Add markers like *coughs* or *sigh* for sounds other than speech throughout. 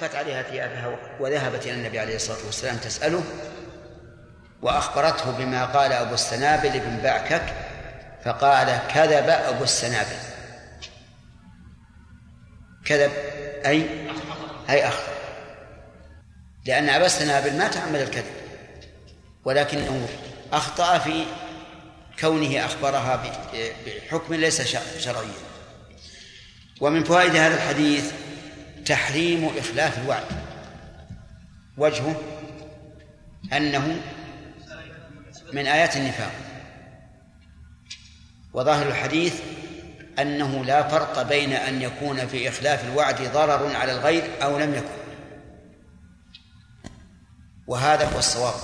كفت عليها ثيابها وذهبت إلى النبي عليه الصلاة والسلام تسأله وأخبرته بما قال أبو السنابل بن بعكك فقال كذب أبو السنابل. كذب أي أي أخطأ لأن أبا السنابل ما تعمد الكذب ولكنه أخطأ في كونه أخبرها بحكم ليس شرعيا. ومن فوائد هذا الحديث تحريم إخلاف الوعد. وجهه أنه من آيات النفاق. وظاهر الحديث أنه لا فرق بين أن يكون في إخلاف الوعد ضرر على الغير أو لم يكن. وهذا هو الصواب.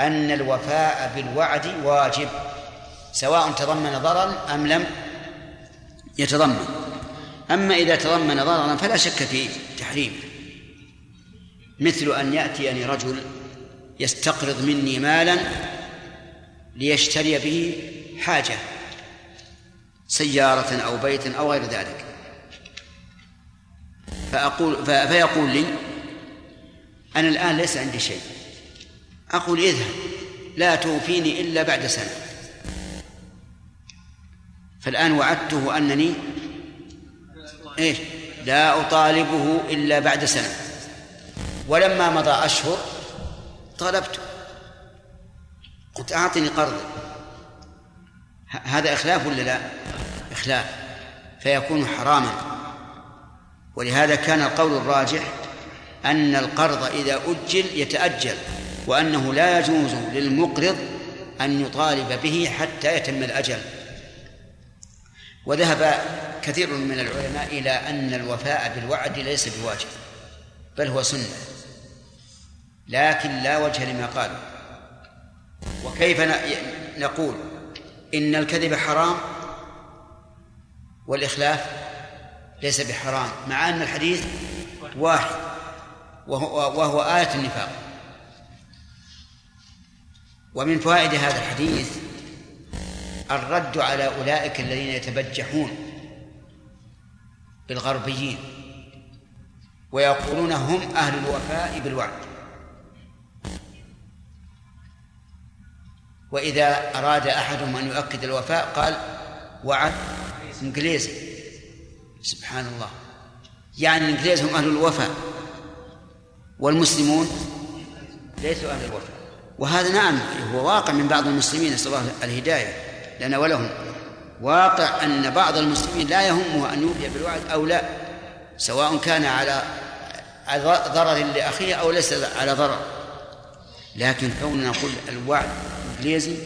أن الوفاء بالوعد واجب سواء تضمن ضررا أم لم يتضمن. أما إذا تضمن ضررا فلا شك في تحريمه. مثل أن يأتيني رجل يستقرض مني مالا ليشتري به حاجة سيارة أو بيت أو غير ذلك. فأقول فيقول لي أنا الآن ليس عندي شيء. أقول اذهب لا توفيني إلا بعد سنة. فالآن وعدته أنني إيش؟ لا أطالبه إلا بعد سنة. ولما مضى أشهر طالبته. قلت أعطني قرض. هذا إخلاف ولا لا؟ إخلاف. فيكون حراما. ولهذا كان القول الراجح أن القرض إذا أجل يتأجل وأنه لا يجوز للمقرض أن يطالب به حتى يتم الأجل. وذهب كثير من العلماء إلى أن الوفاء بالوعد ليس بواجب بل هو سنة. لكن لا وجه لما قالوا. وكيف نقول إن الكذب حرام والإخلاف ليس بحرام مع أن الحديث واحد وهو, وهو آية النفاق. ومن فوائد هذا الحديث الرد على أولئك الذين يتبجحون بالغربيين ويقولون هم أهل الوفاء بالوعد. وإذا أراد أحدهم أن يؤكد الوفاء قال وعد إنجليزي سبحان الله يعني الإنجليز هم أهل الوفاء والمسلمون ليسوا أهل الوفاء. وهذا نعم هو واقع من بعض المسلمين نسأل الله الهداية. لنا ولهم. واقع أن بعض المسلمين لا يهمه أن يوفي بالوعد أو لا سواء كان على ضرر لأخيه أو ليس على ضرر. لكن كوننا نقول الوعد إنجليزي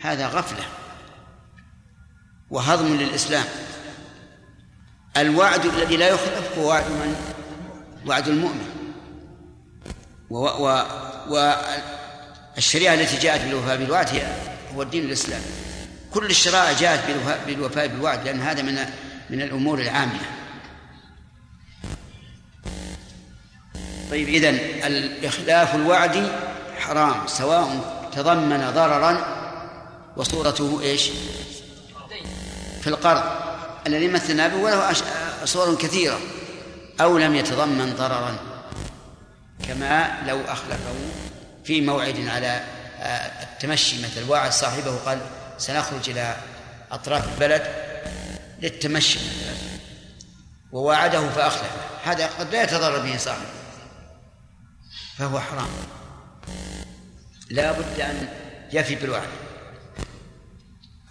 هذا غفلة وهضم للإسلام. الوعد الذي لا يخلف هو وعد من؟ وعد المؤمن. والشريعة التي جاءت بالوفاء بالوعد هي هو الدين الإسلامي. كل الشرائع جاءت بالوفاء بالوعد لأن هذا من من الأمور العامة. طيب إذن الإخلاف الوعد حرام سواء تضمن ضررا وصورته إيش؟ في القرض. الذي مثلنا به وله صور كثيرة أو لم يتضمن ضررا. كما لو أخلفه في موعد على آه، التمشي مثل واعد صاحبه قال سنخرج إلى أطراف البلد للتمشي. ووعده فأخلف هذا قد لا يتضرر به صاحبه فهو حرام. لا بد أن يفي بالوعد.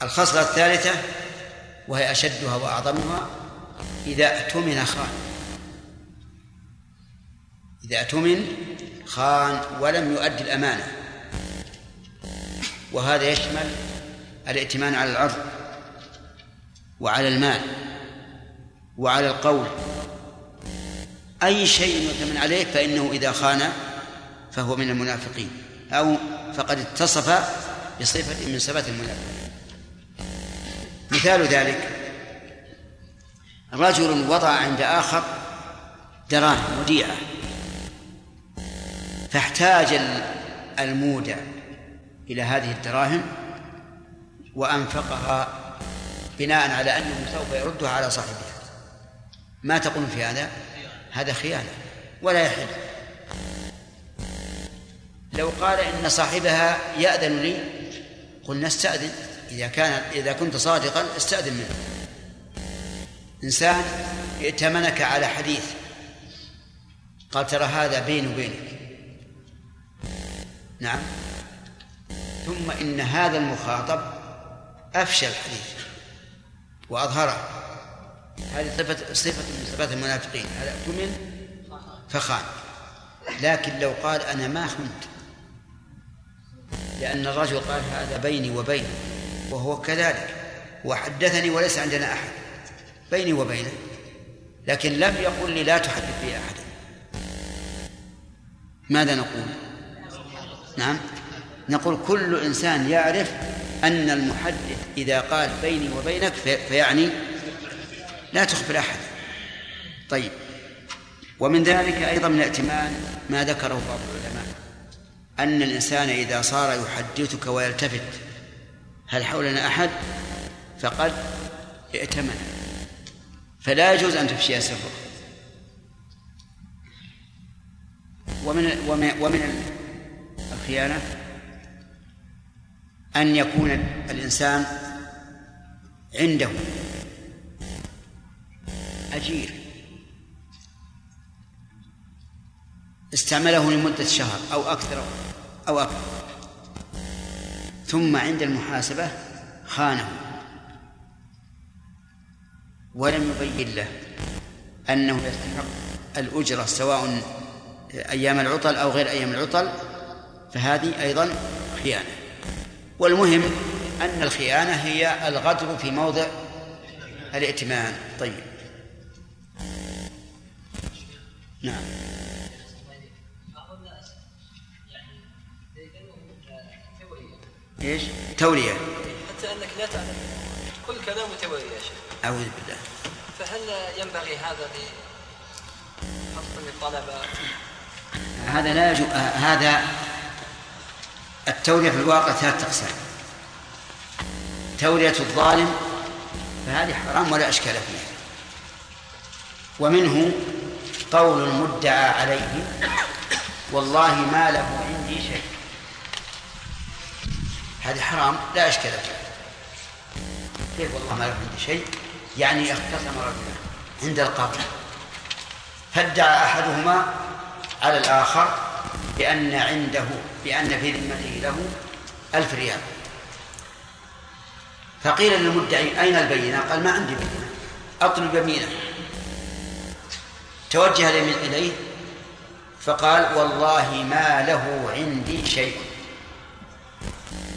الخصلة الثالثة وهي أشدها وأعظمها إذا اؤتمن خان. إذا اؤتمن خان ولم يؤدي الأمانة. وهذا يشمل الائتمان على العرض وعلى المال وعلى القول. أي شيء يؤتمن عليه فإنه إذا خان فهو من المنافقين أو فقد اتصف بصفة من صفات المنافقين. مثال ذلك رجل وضع عند آخر دراهم وديعة فاحتاج المودع إلى هذه الدراهم وأنفقها بناء على أنه سوف يردها على صاحبها. ما تقول في هذا؟ هذا خيانة ولا يحل. لو قال إن صاحبها يأذن لي قلنا استأذن. إذا كان إذا كنت صادقا استأذن منه. إنسان ائتمنك على حديث قال ترى هذا بيني وبينك. نعم. ثم إن هذا المخاطب أفشى الحديث وأظهره هذه صفة صفة من صفات المنافقين. هذا اؤتمن فخان. لكن لو قال أنا ما خنت لأن الرجل قال هذا بيني وبينه وهو كذلك وحدثني وليس عندنا أحد بيني وبينه لكن لم يقل لي لا تحدث بي أحدا ماذا نقول؟ نعم نقول كل إنسان يعرف أن المحدث إذا قال بيني وبينك فيعني لا تخبر أحد. طيب. ومن ذلك أيضا من الائتمان ما ذكره بعض العلماء أن الإنسان إذا صار يحدثك ويلتفت هل حولنا أحد؟ فقد ائتمن. فلا يجوز أن تفشي سره ومن ومن الخيانة أن يكون الإنسان عنده أجير استعمله لمدة شهر أو أكثر أو أكثر ثم عند المحاسبة خانه. ولم يبين له أنه يستحق الأجرة سواء أيام العطل أو غير أيام العطل فهذه أيضا خيانة. والمهم أن الخيانة هي الغدر في موضع الائتمان. طيب. نعم. إيش؟ تولية. حتى أنك لا تعلم. كل كلام تولية يا شيخ. أعوذ بالله. فهل ينبغي هذا للطلبة؟ هذا لا يجوز هذا التولية في الواقع ثلاث أقسام. تولية الظالم فهذه حرام ولا أشكال فيها. ومنه قول المدعى عليه والله ما له عندي شيء. هذه حرام لا أشكال فيها. كيف والله ما له عندي شيء؟ يعني اختصم رجلا عند القاضي فادعى أحدهما على الآخر بأن عنده بأن في ذمته له ألف ريال. فقيل للمدعي أين البينة؟ قال ما عندي بينة أطلب يمينه توجه إليه فقال والله ما له عندي شيء.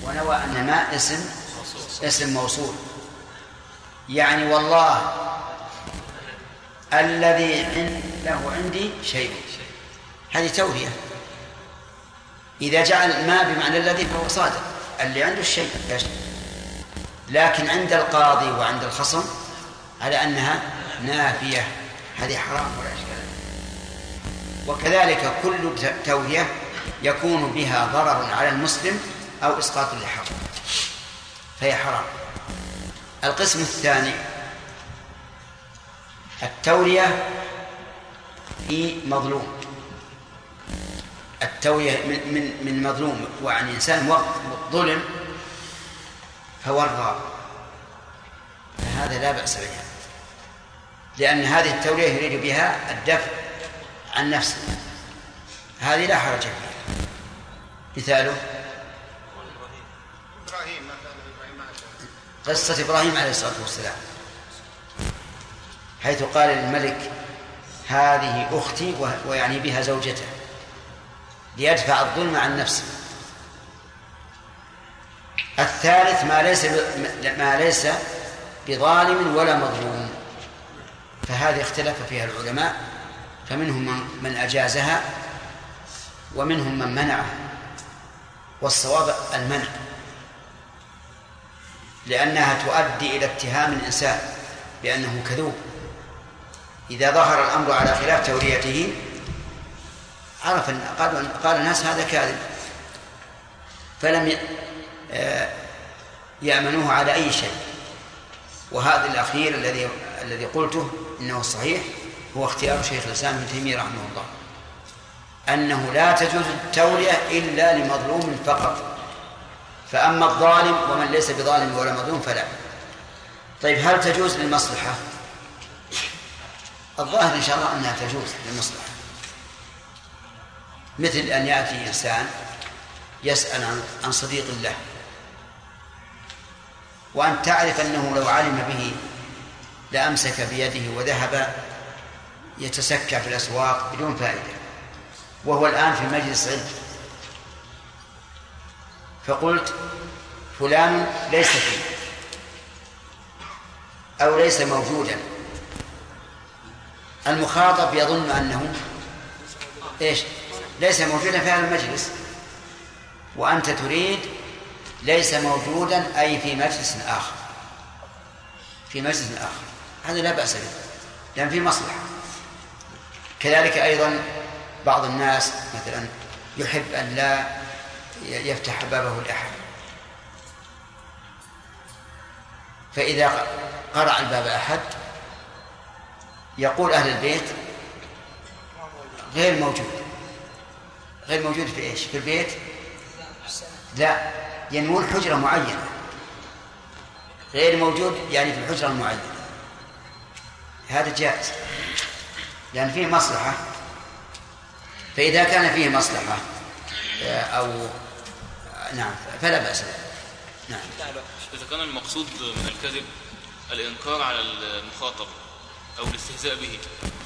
ونوى أن ما اسم اسم موصول. يعني والله الذي له عندي شيء. هذه توهية. إذا جعل ما بمعنى الذي فهو صادق. اللي عنده الشيء لكن عند القاضي وعند الخصم على أنها نافية. هذه حرام ولا إشكال وكذلك كل توهية يكون بها ضرر على المسلم أو إسقاط لحق. فهي حرام. القسم الثاني التولية في مظلوم. التوية من من من مظلوم وعن إنسان ظلم فورى فهذا لا بأس بها لأن هذه التولية يريد بها الدفع عن نفسه. هذه لا حرج فيها. مثاله؟ قصة إبراهيم عليه الصلاة والسلام. حيث قال للملك هذه أختي ويعني بها زوجته. ليدفع الظلم عن نفسه. الثالث ما ليس ما ليس بظالم ولا مظلوم. فهذه اختلف فيها العلماء. فمنهم من أجازها ومنهم من منعها والصواب المنع. لأنها تؤدي إلى اتهام الإنسان بأنه كذوب. إذا ظهر الأمر على خلاف توريته عرف قال قال الناس هذا كاذب. فلم آه، يأمنوه على أي شيء. وهذا الأخير الذي الذي قلته إنه صحيح هو اختيار شيخ الإسلام ابن تيمية رحمه الله. أنه لا تجوز التورية إلا لمظلوم فقط. فأما الظالم ومن ليس بظالم ولا مظلوم فلا. طيب هل تجوز للمصلحة؟ الظاهر إن شاء الله أنها تجوز للمصلحة. مثل أن يأتي إنسان يسأل عن صديق له. وأن تعرف أنه لو علم به لأمسك بيده وذهب يتسكع في الأسواق بدون فائدة. وهو الآن في مجلس علم. فقلت فلان ليس فيه. أو ليس موجودا. المخاطب يظن أنه إيش؟ ليس موجودا في هذا المجلس. وأنت تريد ليس موجودا أي في مجلس آخر. في مجلس آخر. هذا لا بأس به. لأن في مصلحة. كذلك أيضا بعض الناس مثلا يحب أن لا يفتح بابه لأحد. فإذا قرع الباب أحد يقول أهل البيت غير موجود. غير موجود في إيش؟ في البيت؟ لا. ينوون حجرة معينة. غير موجود يعني في الحجرة المعينة. هذا جائز. لأن فيه مصلحة. فإذا كان فيه مصلحة آه، أو نعم فلا بأس نعم. إذا كان المقصود من الكذب الإنكار على المخاطب أو الاستهزاء به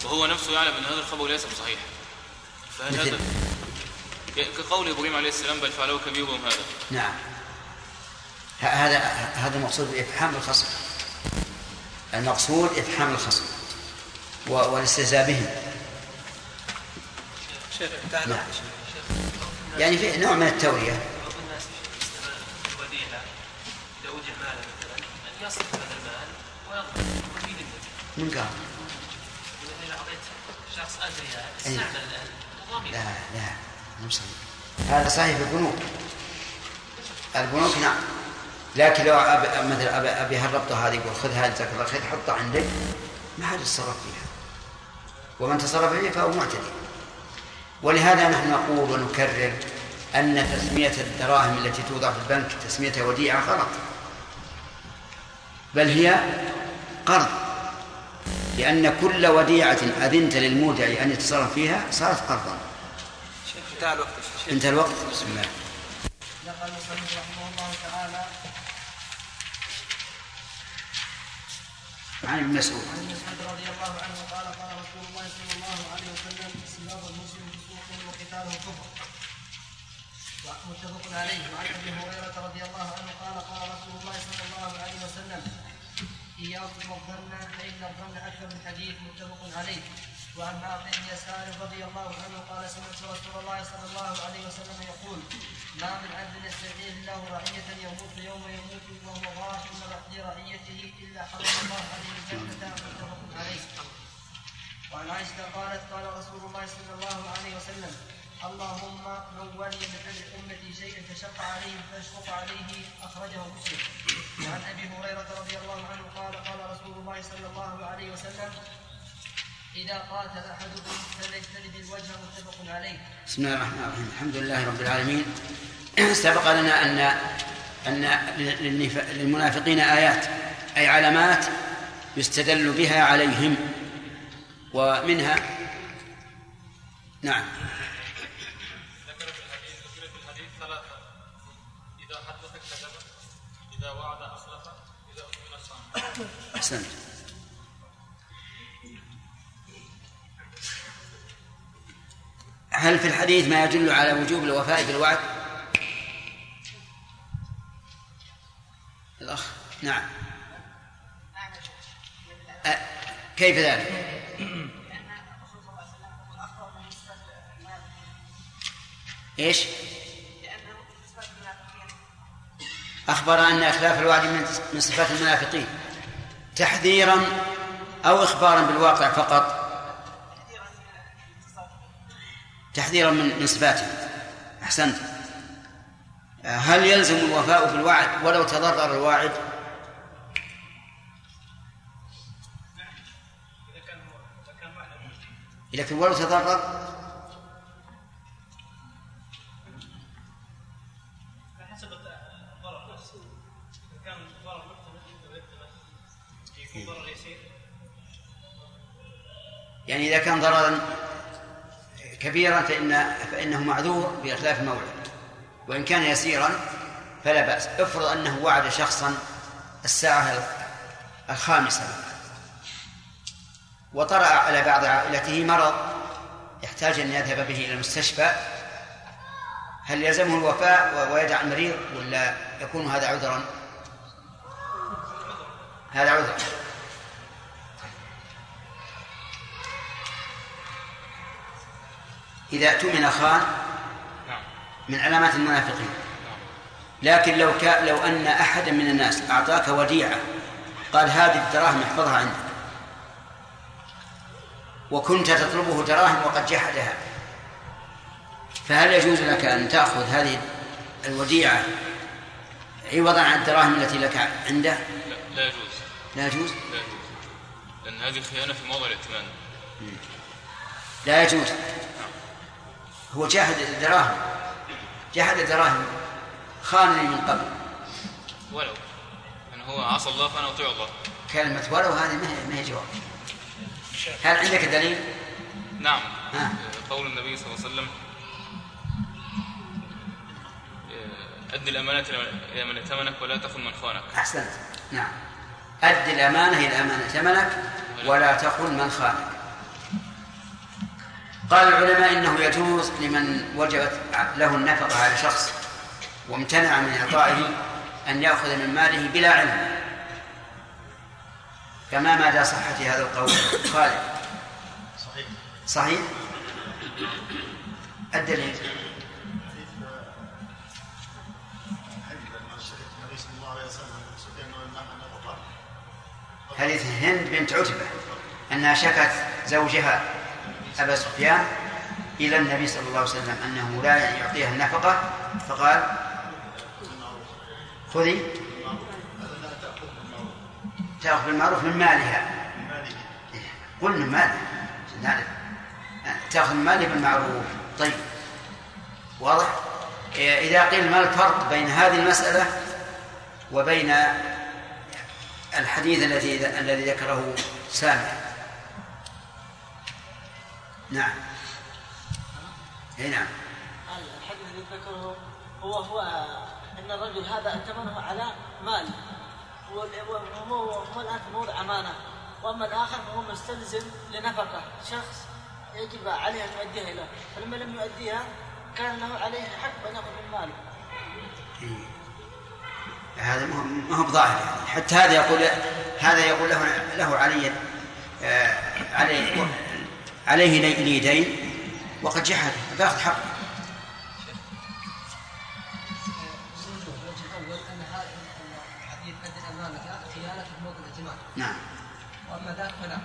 وهو نفسه يعلم أن هذا الخبر ليس بصحيح. فهل هذا كقول إبراهيم عليه السلام بل فعله كبيرهم هذا. نعم. هذا هذا المقصود بإفحام الخصم. المقصود إفحام الخصم والاستهزاء بهم. شيخ نعم. يعني في نوع من التوريه بعض الناس وديعه اذا اوجع مالا مثلا ان يصرف هذا المال ويضمن من قال؟ إذا أعطيت شخص 1000 ريال استعمل الان لا لا. هذا صحيح في البنوك. البنوك نعم. لكن لو أب... مثلا أبي, أبي هالربطة هذه يقول خذ هذه جزاك الله خير حطها عندك. ما حد يتصرف فيها. ومن تصرف فيها فهو معتدي. ولهذا نحن نقول ونكرر أن تسمية الدراهم التي توضع في البنك تسميتها وديعة غلط. بل هي قرض. لأن كل وديعة أذنت للمودع أن يتصرف فيها صارت قرضا. انتهى الوقت انتهى الوقت؟ بسم الله. نقل المصنف رحمه الله تعالى عن ابن مسعود. عن ابن مسعود رضي الله عنه قال قال رسول الله صلى الله عليه وسلم سباب المسلم فسوق وقتاله كفر متفق عليه وعن ابي هريره رضي الله عنه قال قال رسول الله صلى الله عليه وسلم إياكم والظن فإن الظن أكثر من حديث متفق عليه. وعن معقل بن يسار رضي الله عنه قال سمعت رسول الله صلى الله عليه وسلم يقول ما من عبد يستعين الله رعية يموت يوم يموت وهو غاش لرعيته إلا حرم الله عليه الجنة متفق عليه. وعن عائشة قالت قال رسول الله صلى الله عليه وسلم اللهم من ولي من أمتي شيئا فشق عليهم فاشفق عليه أخرجه مسلم. وعن أبي هريرة رضي الله عنه قال قال رسول الله صلى الله عليه وسلم إذا قاتل أحدكم فليجتنب الوجه متفق عليه. بسم الله الرحمن الرحيم، الحمد لله رب العالمين. *clears throat* سبق لنا أن أن للمنافقين آيات أي علامات يستدل بها عليهم. ومنها نعم. ذكر هل في الحديث ما يدل على وجوب الوفاء بالوعد؟ الأخ نعم أه كيف ذلك؟ إيش؟ أخبر أن إخلاف الوعد من صفات المنافقين تحذيرا أو إخبارا بالواقع فقط تحذيرا من من صفاته أحسنت هل يلزم الوفاء بالوعد ولو تضرر الواعد؟ لكن ولو تضرر. يعني إذا كان ضررا كبيرا فإن فإنه معذور بإخلاف الموعد وإن كان يسيرا فلا بأس. افرض أنه وعد شخصا الساعة الخامسة. وطرأ على بعض عائلته مرض يحتاج أن يذهب به إلى المستشفى. هل يلزمه الوفاء ويدع المريض ولا يكون هذا عذرا؟ هذا عذر. إذا اؤتمن خان نعم. من علامات المنافقين. نعم. لكن لو كان لو أن أحدا من الناس أعطاك وديعة قال هذه الدراهم احفظها عندك. وكنت تطلبه دراهم وقد جحدها. فهل يجوز لك أن تأخذ هذه الوديعة عوضا عن الدراهم التي لك عنده؟ لا لا يجوز. لا يجوز؟ لا يجوز. لأن هذه الخيانة في موضع الائتمان. لا يجوز. هو جاهد الدراهم. جاهد الدراهم. خانني من قبل. ولو. أن هو عصى الله فأنا أطيع الله. كلمة ولو هذه ما هي ما هي جواب. هل عندك دليل؟ نعم. ها. قول النبي صلى الله عليه وسلم أدي الأمانة إلى من ائتمنك ولا تخن من خانك. أحسنت. نعم. أد الأمانة إلى أمانة ائتمنك ولا تخن من خانك. قال العلماء إنه يجوز لمن وجبت له النفقة على شخص وامتنع من إعطائه أن يأخذ من ماله بلا علم. فما مدى صحة هذا القول؟ خالد صحيح. صحيح؟ الدليل. حديث هند بنت عتبة أنها شكت زوجها أبا سفيان إلى النبي صلى الله عليه وسلم أنه لا يعطيها النفقة فقال خذي تأخذ بالمعروف من مالها. قل من مالها نعرف تأخذ من مالها بالمعروف. طيب واضح؟ إذا قيل ما الفرق بين هذه المسألة وبين الحديث الذي الذي ذكره سامع نعم. اي نعم. الحديث الذي ذكره هو هو أن الرجل هذا ائتمنه على مال. وهو هو الآن في موضع أمانة. وأما الآخر فهو مستلزم لنفقة. شخص يجب عليه أن يؤديها له فلما لم يؤديها كان له عليه حق أن يأخذ من ماله. إيه. هذا ما هو- بظاهر. يعني حتى هذا يقول هذا يقول له له علي آه، عليه عليه لي لي دين وقد جحد فياخذ حقه. نعم. وأما ذاك فلا.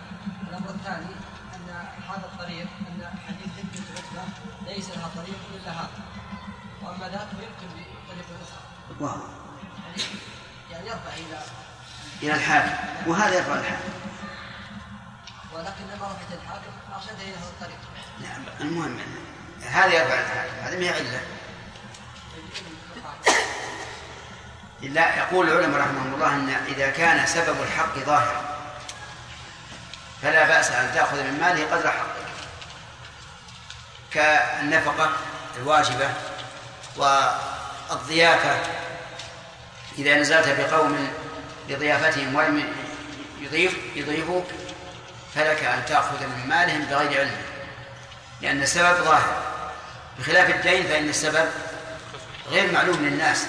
الأمر الثاني أن هذا الطريق أن حديث بنت عتبة ليس لها طريق إلا هذا. وأما ذاك فيمكن بطريق أخرى واو. يعني يرفع إلى إلى الحاكم. وهذا يرفع الحاكم. ولكن لما رفعت الحاكم ارشد إلى هذا الطريق. نعم المهم هذا يرفع هذا ما هي علة. لا يقول العلماء رحمهم الله إن إذا كان سبب الحق ظاهرا فلا بأس أن تأخذ من ماله قدر حقك. كالنفقة الواجبة والضيافة إذا نزلت بقوم لضيافتهم ولم يضيف يضيفوك فلك أن تأخذ من مالهم بغير علم لأن السبب ظاهر. بخلاف الدين فإن السبب غير معلوم للناس.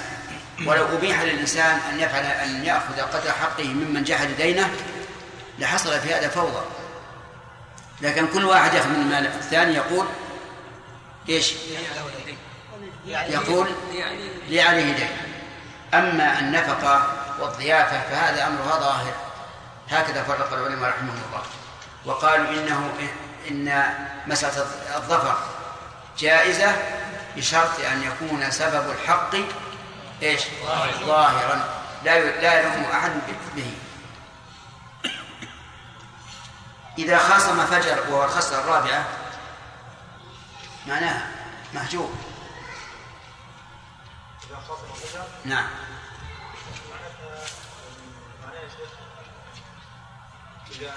ولو أبيح للإنسان أن يفعل أن يأخذ قدر حقه ممن جحد دينه لحصل في هذا فوضى. لكن كل واحد يأخذ من المال الثاني يقول إيش؟ يقول لي عليه دين. أما النفقة والضيافة فهذا أمرها ظاهر. هكذا فرق العلماء رحمهم الله. وقالوا إنه إن مسألة الظفر جائزة بشرط أن يكون سبب الحق إيش؟ ظاهرا. لا لا يلوم أحد به. إذا خاصم فجر وهو الخصلة الرابعة معناها محجوب. إذا خاصم الرجل نعم. مثلا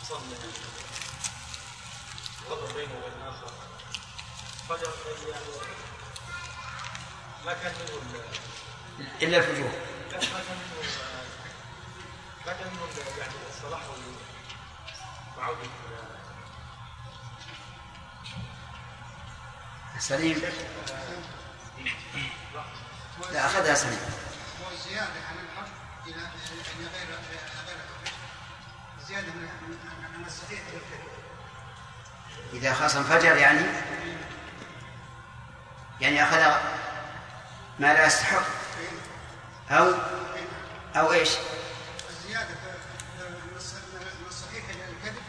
حصل غضب بينه وبين الآخر فجر يعني ما كان منه ال- إلا الفجور لا ما كان منه ما كان منه يعني الصلاح وعودة سليم. لا أخذها سليم. والزيادة عن الحق غير غير من الصحيح. إذا خاصم فجر يعني؟ يعني أخذ ما لا يستحق. أو أو إيش؟ الزيادة من الص- من الصحيح إلى الكذب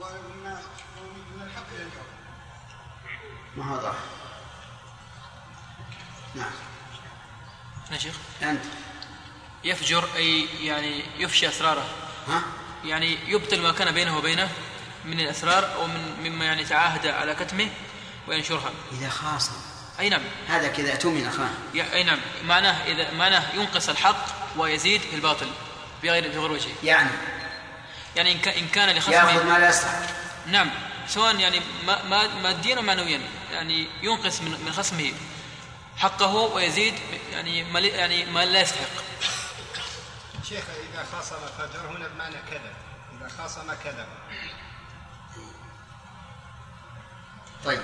ومن الحق إلى الكذب. ما هو ظاهر نعم. يا شيخ. أنت. يفجر أي يعني يفشي أسراره. ها؟ يعني يبطل ما كان بينه وبينه من الأسرار أو من مما يعني تعاهد على كتمه وينشرها. إذا خاصم أي نعم. هذا كذا أتمن أخاه أي نعم. معناه إذا معناه ينقص الحق ويزيد في الباطل بغير بغير وجه. يعني؟ يعني إن كان إن كان يأخذ لخصمه ما لا يستحق. نعم. سواء يعني ما ما ماديا ومعنويا يعني ينقص من من خصمه حقه ويزيد يعني ما يعني ما لا يستحق. شيخ إذا خاصم فجر هنا بمعنى كذا. إذا خاصم كذا. طيب.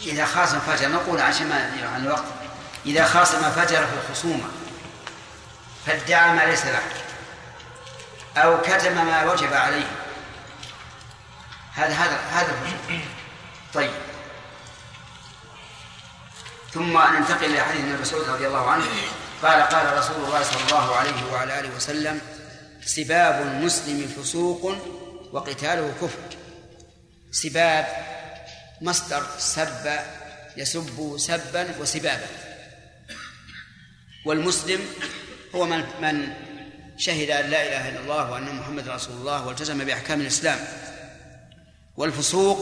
إذا خاصم فجر نقول عشان ما عن الوقت. إذا خاصم فجر في الخصومة فادعى ما ليس له أو كتم ما وجب عليه. هذا هذا هذا طيب. ثم ننتقل إلى حديث ابن مسعود رضي الله عنه. قال قال رسول الله صلى الله عليه وعلى آله وسلم سباب المسلم فسوق وقتاله كفر. سباب مصدر سب يسب سبا وسبابا. والمسلم هو من من شهد أن لا إله إلا الله وأن محمد رسول الله والتزم بأحكام الإسلام. والفسوق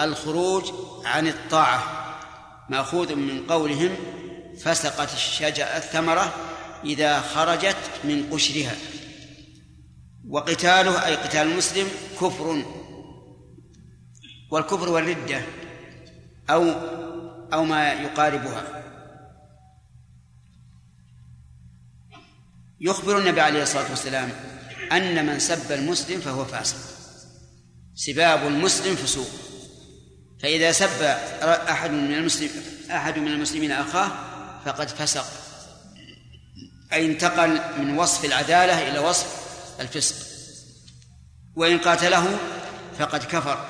الخروج عن الطاعة. مأخوذ من قولهم فسقت الشجرة الثمرة إذا خرجت من قشرها. وقتاله أي قتال المسلم كفر. والكفر والردة أو أو ما يقاربها. يخبر النبي عليه الصلاة والسلام أن من سب المسلم فهو فاسق. سباب المسلم فسوق. فإذا سب أحد من المسلم أحد من المسلمين أخاه فقد فسق. أي انتقل من وصف العدالة إلى وصف الفسق. وإن قاتله فقد كفر.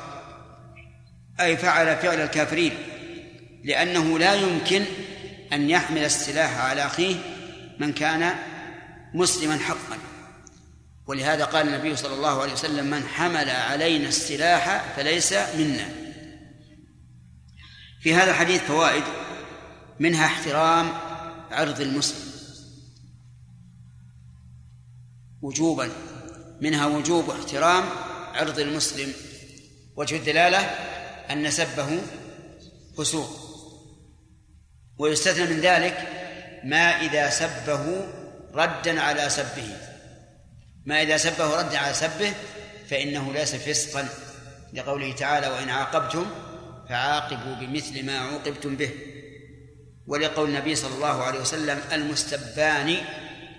أي فعل فعل الكافرين لأنه لا يمكن أن يحمل السلاح على أخيه من كان مسلما حقا. ولهذا قال النبي صلى الله عليه وسلم من حمل علينا السلاح فليس منا. في هذا الحديث فوائد منها احترام عرض المسلم. وجوبا منها وجوب احترام عرض المسلم. وجه الدلالة أن سبه فسوق. ويستثنى من ذلك ما إذا سبه ردا على سبه. ما إذا سبه ردا على سبه فإنه ليس فسقا لقوله تعالى وإن عاقبتم فعاقبوا بمثل ما عوقبتم به. ولقول النبي صلى الله عليه وسلم المستبان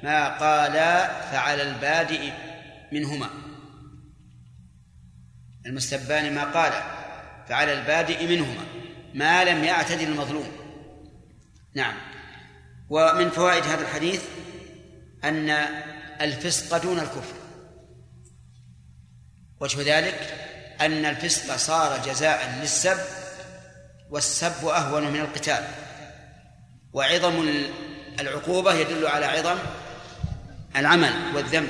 ما قالا فعلى البادئ منهما. المستبان ما قالا فعلى البادئ منهما. ما لم يعتدل المظلوم. نعم. ومن فوائد هذا الحديث أن الفسق دون الكفر. وجه ذلك أن الفسق صار جزاء للسب والسب أهون من القتال. وعظم العقوبة يدل على عظم العمل والذنب.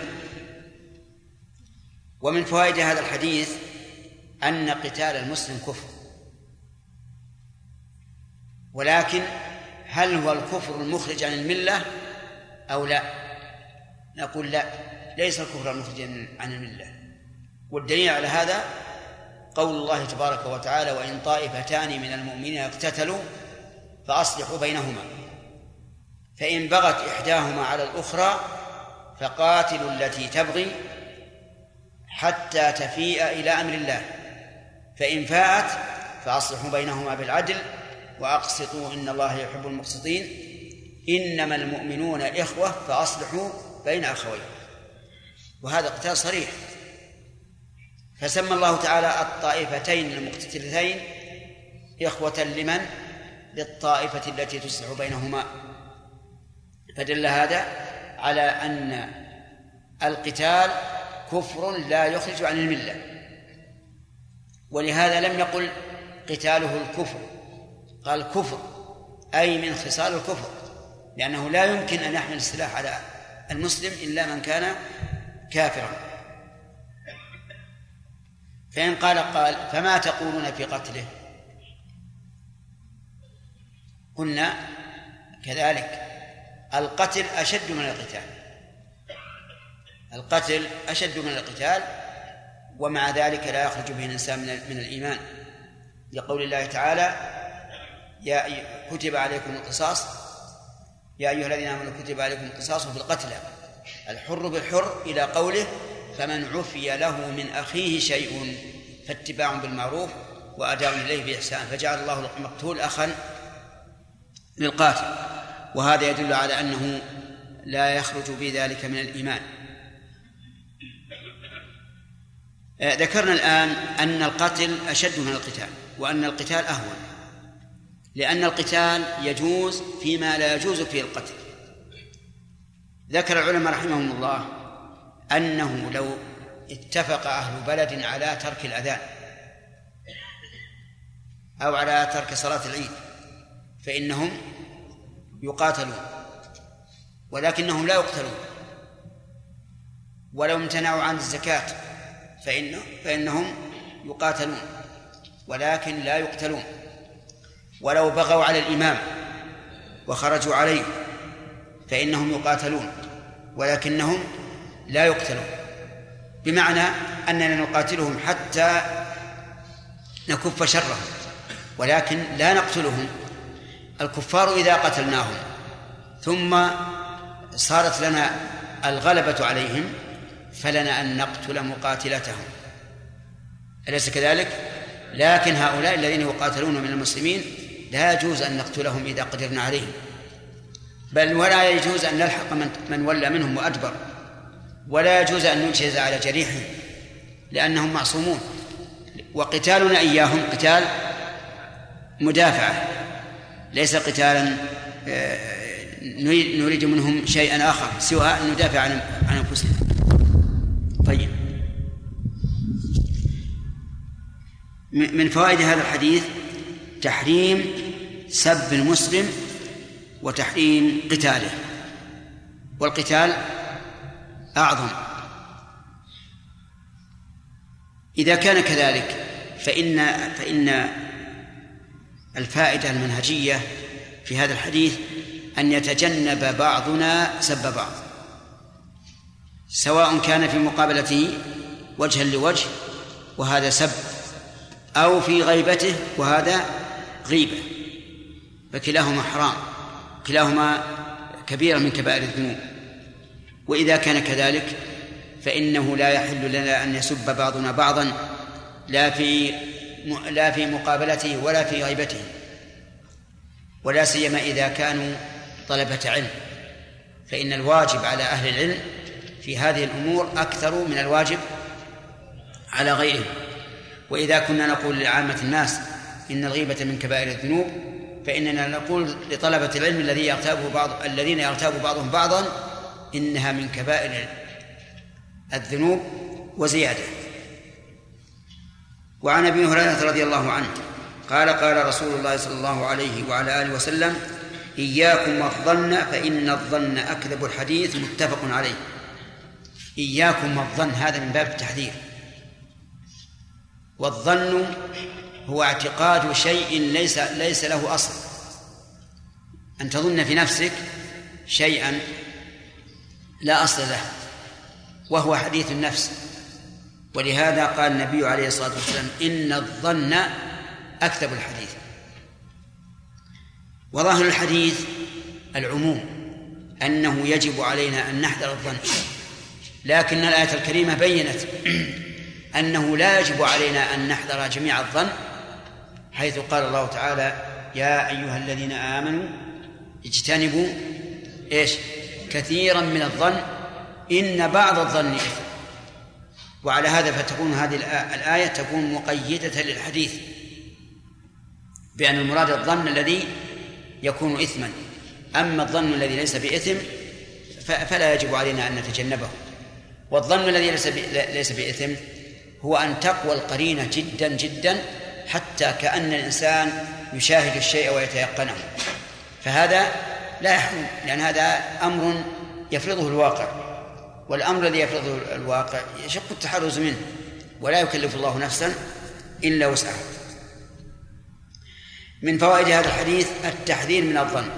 ومن فوائد هذا الحديث أن قتال المسلم كفر. ولكن هل هو الكفر المخرج عن الملة أو لا؟ نقول لا ليس الكفر المخرج عن الملة. والدليل على هذا قول الله تبارك وتعالى وإن طائفتان من المؤمنين اقتتلوا فأصلحوا بينهما. فإن بغت إحداهما على الأخرى فقاتلوا التي تبغي حتى تفيء إلى أمر الله. فإن فاءت فأصلحوا بينهما بالعدل وأقسطوا إن الله يحب المقسطين. إنما المؤمنون إخوة فأصلحوا بين أخوين وهذا قتال صريح. فسمى الله تعالى الطائفتين المقتتلتين إخوة لمن؟ للطائفة التي تصلح بينهما. فدل هذا على أن القتال كفر لا يخرج عن الملة. ولهذا لم يقل قتاله الكفر. قال كفر أي من خصال الكفر. لأنه لا يمكن أن يحمل السلاح على المسلم إلا من كان كافرا. فإن قال قال فما تقولون في قتله؟ قلنا كذلك القتل أشد من القتال. القتل أشد من القتال ومع ذلك لا يخرج به الإنسان من الإيمان. لقول الله تعالى يا كتب عليكم القصاص. يا أيها الذين آمنوا كتب عليكم القصاص في القتلى. الحر بالحر إلى قوله فمن عفي له من أخيه شيء فاتباع بالمعروف وأداء إليه بإحسان. فجعل الله المقتول أخا للقاتل. وهذا يدل على أنه لا يخرج بذلك من الإيمان. آه، ذكرنا الآن أن القتل أشد من القتال وأن القتال أهون. لأن القتال يجوز فيما لا يجوز فيه القتل. ذكر العلماء رحمهم الله أنه لو اتفق أهل بلد على ترك الأذان أو على ترك صلاة العيد فإنهم يقاتلون ولكنهم لا يقتلون ولو امتنعوا عن الزكاة فإنه فإنهم يقاتلون ولكن لا يقتلون. ولو بغوا على الإمام وخرجوا عليه فإنهم يقاتلون ولكنهم لا يقتلون. بمعنى أننا نقاتلهم حتى نكف شرهم ولكن لا نقتلهم. الكفار إذا قتلناهم ثم صارت لنا الغلبة عليهم فلنا أن نقتل مقاتلتهم. أليس كذلك؟ لكن هؤلاء الذين يقاتلون من المسلمين لا يجوز أن نقتلهم إذا قدرنا عليهم. بل ولا يجوز أن نلحق من, من ولى منهم وأدبر. ولا يجوز أن ننشز على جريحهم لأنهم معصومون. وقتالنا إياهم قتال مدافعة ليس قتالا آه، نريد منهم شيئا آخر سوى أن ندافع عن عن أنفسنا. طيب. من فوائد هذا الحديث تحريم سب المسلم وتحريم قتاله. والقتال أعظم. إذا كان كذلك فإن فإن الفائدة المنهجية في هذا الحديث أن يتجنب بعضنا سب بعض. سواء كان في مقابلته وجها لوجه وهذا سب أو في غيبته وهذا غيبة. فكلاهما حرام كلاهما كبيرة من كبائر الذنوب. وإذا كان كذلك فإنه لا يحل لنا أن يسب بعضنا بعضا لا في لا في مقابلته ولا في غيبته. ولا سيما إذا كانوا طلبة علم. فإن الواجب على أهل العلم في هذه الأمور أكثر من الواجب على غيرهم. وإذا كنا نقول لعامة الناس إن الغيبة من كبائر الذنوب فإننا نقول لطلبة العلم الذي يغتابه بعض الذين يغتاب بعضهم بعضا إنها من كبائر الذنوب وزيادة. وعن أبي هريرة رضي الله عنه قال قال رسول الله صلى الله عليه وعلى آله وسلم إياكم والظن فإن الظن أكذب الحديث متفق عليه. إياكم والظن هذا من باب التحذير. والظن هو اعتقاد شيء ليس ليس له أصل. أن تظن في نفسك شيئا لا أصل له وهو حديث النفس. ولهذا قال النبي عليه الصلاة والسلام إن الظن أكذب الحديث. وظاهر الحديث العموم أنه يجب علينا أن نحذر الظن لكن الآية الكريمة بينت أنه لا يجب علينا أن نحذر جميع الظن حيث قال الله تعالى يا أيها الذين آمنوا اجتنبوا إيش؟ كثيرا من الظن إن بعض الظن إثم وعلى هذا فتكون هذه الآية تكون مقيدة للحديث بأن المراد الظن الذي يكون إثما. أما الظن الذي ليس بإثم فلا يجب علينا أن نتجنبه. والظن الذي ليس ليس بإثم هو أن تقوى القرينة جدا جدا حتى كأن الإنسان يشاهد الشيء ويتيقنه. فهذا لا يحرم لأن هذا أمر يفرضه الواقع والأمر الذي يفرضه الواقع يشق التحرز منه ولا يكلف الله نفسا إلا وسعها من فوائد هذا الحديث التحذير من الظن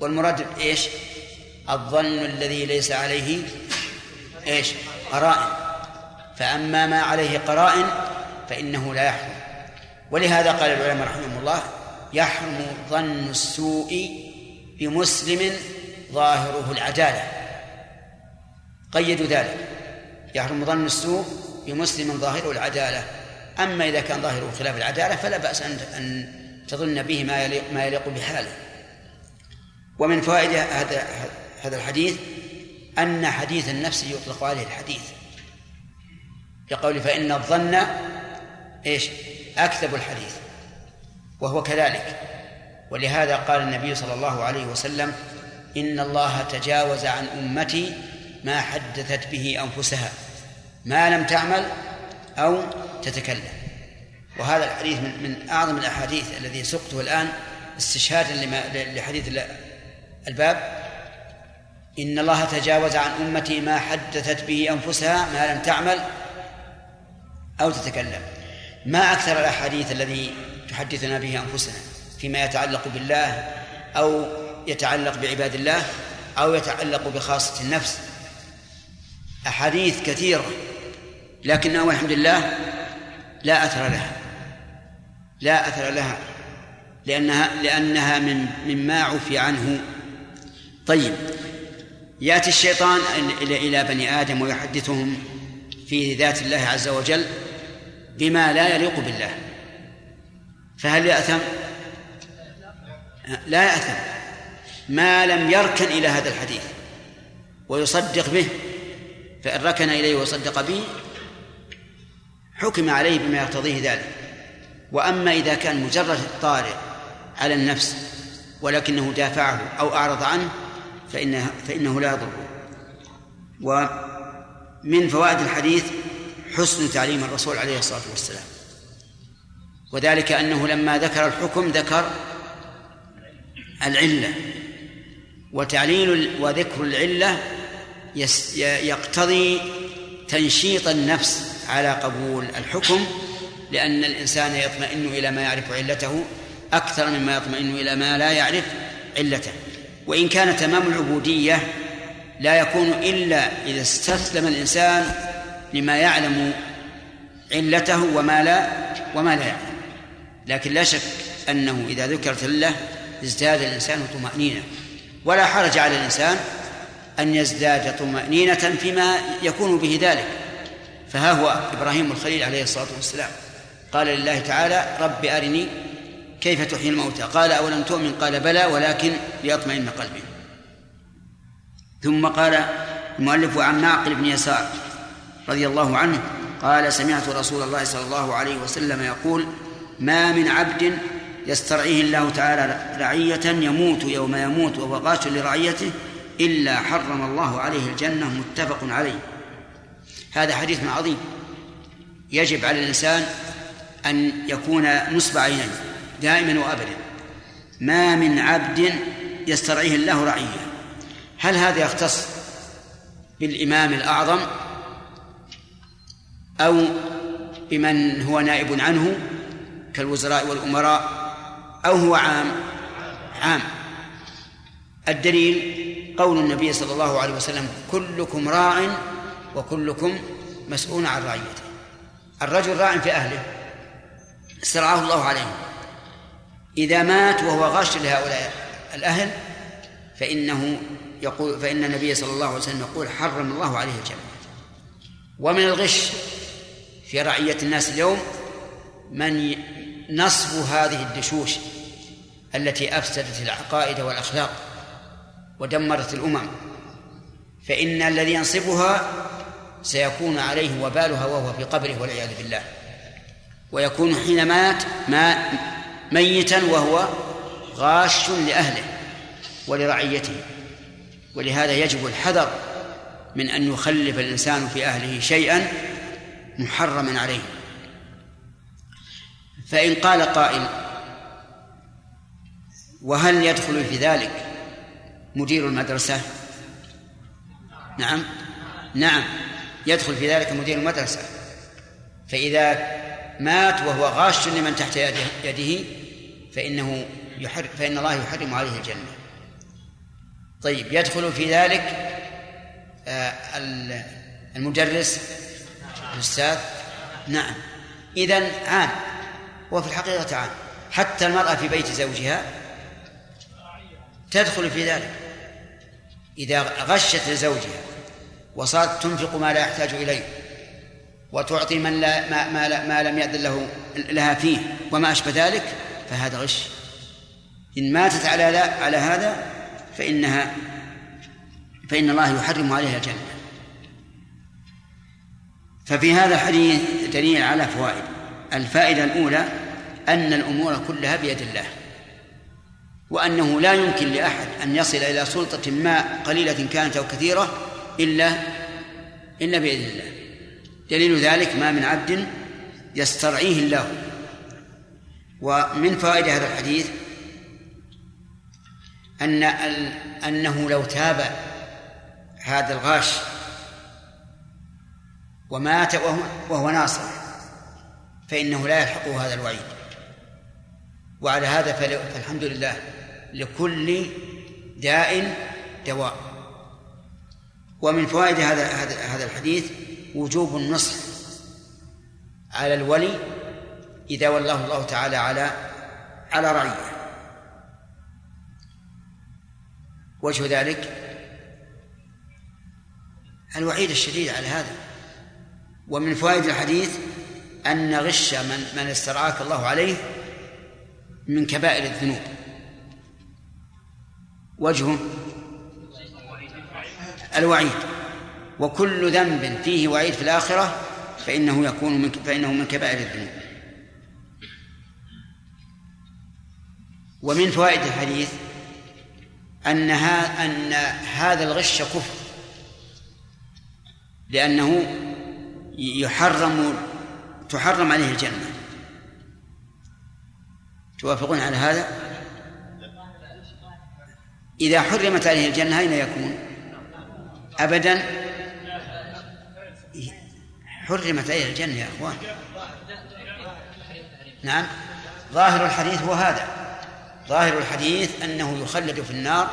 والمراد إيش؟ الظن الذي ليس عليه إيش؟ قرائن فأما ما عليه قرائن فإنه لا يحرم ولهذا قال العلماء رحمهم الله يحرم ظن السوء بمسلم ظاهره العدالة. قيدوا ذلك. يحرم ظن السوء بمسلم ظاهره العدالة. أما إذا كان ظاهره خلاف العدالة فلا بأس أن تظن به ما يليق ما يليق بحاله. ومن فوائد هذا هذا الحديث أن حديث النفس يطلق عليه الحديث. يقول فإن الظن إيش؟ أكذب الحديث. وهو كذلك. ولهذا قال النبي صلى الله عليه وسلم إن الله تجاوز عن أمتي ما حدثت به أنفسها ما لم تعمل أو تتكلم. وهذا الحديث من, من أعظم الأحاديث الذي سقته الآن استشهادا لحديث الباب. إن الله تجاوز عن أمتي ما حدثت به أنفسها ما لم تعمل أو تتكلم. ما أكثر الأحاديث الذي تحدثنا به أنفسنا فيما يتعلق بالله أو يتعلق بعباد الله أو يتعلق بخاصة النفس. أحاديث كثيرة لكنها والحمد لله لا أثر لها لا أثر لها لأنها لأنها من مما عفي عنه. طيب يأتي الشيطان إلى بني آدم ويحدثهم في ذات الله عز وجل بما لا يليق بالله. فهل يأثم؟ لا يأثم. ما لم يركن إلى هذا الحديث ويصدق به فإن ركن إليه وصدق به حكم عليه بما يقتضيه ذلك. وأما إذا كان مجرد طارئ على النفس ولكنه دافعه أو أعرض عنه فإنه, فإنه لا يضره. ومن فوائد الحديث حسن تعليم الرسول عليه الصلاة والسلام. وذلك أنه لما ذكر الحكم ذكر العلة. وتعليل وذكر العلة يقتضي تنشيط النفس على قبول الحكم لأن الإنسان يطمئن إلى ما يعرف علته أكثر مما يطمئن إلى ما لا يعرف علته. وإن كان تمام العبودية لا يكون إلا إذا استسلم الإنسان لما يعلم علته وما لا وما لا يعلم. لكن لا شك أنه إذا ذكرت الله ازداد الإنسان طمأنينة. ولا حرج على الإنسان أن يزداد طمأنينة فيما يكون به ذلك. فها هو إبراهيم الخليل عليه الصلاة والسلام. قال لله تعالى رب أرني كيف تحيي الموتى. قال أولم تؤمن؟ قال بلى ولكن ليطمئن قلبي. ثم قال المؤلف عن معقل بن يسار رضي الله عنه قال سمعت رسول الله صلى الله عليه وسلم يقول ما من عبد يسترعيه الله تعالى رعية يموت يوم يموت وهو غاش لرعيته إلا حرم الله عليه الجنة متفق عليه. هذا حديث عظيم. يجب على الإنسان أن يكون نصب عينيه دائما وأبدا. ما من عبد يسترعيه الله رعية. هل هذا يختص بالإمام الأعظم أو بمن هو نائب عنه؟ كالوزراء والأمراء أو هو عام؟ عام. الدليل قول النبي صلى الله عليه وسلم كلكم راع وكلكم مسؤول عن رعيته. الرجل راع في أهله. استرعاه الله عليه إذا مات وهو غاش لهؤلاء الأهل فإنه يقول فإن النبي صلى الله عليه وسلم يقول حرم الله عليه الجنة. ومن الغش في رعية الناس اليوم من نصب هذه الدشوش التي أفسدت العقائد والأخلاق ودمرت الأمم فإن الذي ينصبها سيكون عليه وبالها وهو في قبره والعياذ بالله. ويكون حين مات ما ميتا وهو غاش لأهله ولرعيته. ولهذا يجب الحذر من أن يخلف الإنسان في أهله شيئا محرما عليه. فإن قال قائل وهل يدخل في ذلك مدير المدرسة؟ نعم. نعم يدخل في ذلك مدير المدرسة. فإذا مات وهو غاش لمن تحت يده فإنه يحرم فإن الله يحرم عليه الجنة. طيب يدخل في ذلك آه، المدرس الأستاذ؟ نعم. إذن عام وفي الحقيقة عام حتى المرأة في بيت زوجها تدخل في ذلك. إذا غشت لزوجها وصارت تنفق ما لا يحتاج إليه وتعطي من لا ما, ما, لا ما لم يأذن له لها فيه وما أشبه ذلك فهذا غش. إن ماتت على على هذا فإنها فإن الله يحرم عليها الجنة. ففي هذا الحديث دليل على فوائد. الفائدة الأولى أن الأمور كلها بيد الله وأنه لا يمكن لأحد أن يصل إلى سلطة ما قليلة كانت أو كثيرة إلا إلا بإذن الله. دليل ذلك ما من عبد يسترعيه الله. ومن فوائد هذا الحديث أن أنه لو تاب هذا الغاش ومات وهو, وهو ناصر فإنه لا يلحقه هذا الوعيد. وعلى هذا فالحمد لله لكل داء دواء. ومن فوائد هذا هذا الحديث وجوب النصح على الولي إذا ولاه الله تعالى على على رعيه وجه ذلك الوعيد الشديد على هذا. ومن فوائد الحديث أن غش من من استرعاك الله عليه من كبائر الذنوب. وجهه الوعيد. وكل ذنب فيه وعيد في الآخرة فإنه يكون من فإنه من كبائر الذنوب. ومن فوائد الحديث أن أن هذا الغش كفر. لأنه يحرم تحرم عليه الجنة. توافقون على هذا؟ إذا حرمت عليه الجنة أين يكون؟ أبدا؟ حرمت عليه الجنة يا أخوان. نعم. ظاهر الحديث هو هذا. ظاهر الحديث أنه يخلد في النار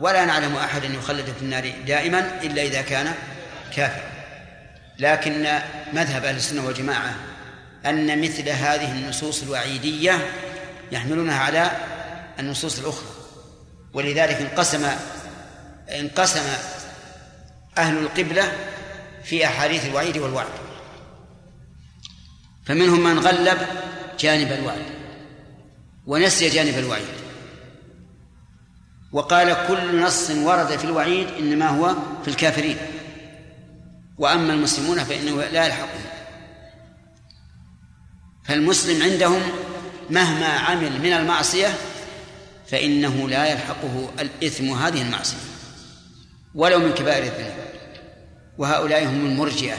ولا نعلم أحدا يخلد في النار دائما إلا إذا كان كافرا. لكن مذهب أهل السنة والجماعة أن مثل هذه النصوص الوعيدية يحملونها على النصوص الأخرى. ولذلك انقسم انقسم أهل القبلة في أحاديث الوعيد والوعد. فمنهم من غلب جانب الوعد ونسي جانب الوعيد. وقال كل نص ورد في الوعيد إنما هو في الكافرين. وأما المسلمون فإنه لا يلحقهم. فالمسلم عندهم مهما عمل من المعصية فإنه لا يلحقه الإثم هذه المعصية ولو من كبائر الذنوب. وهؤلاء هم المرجئة.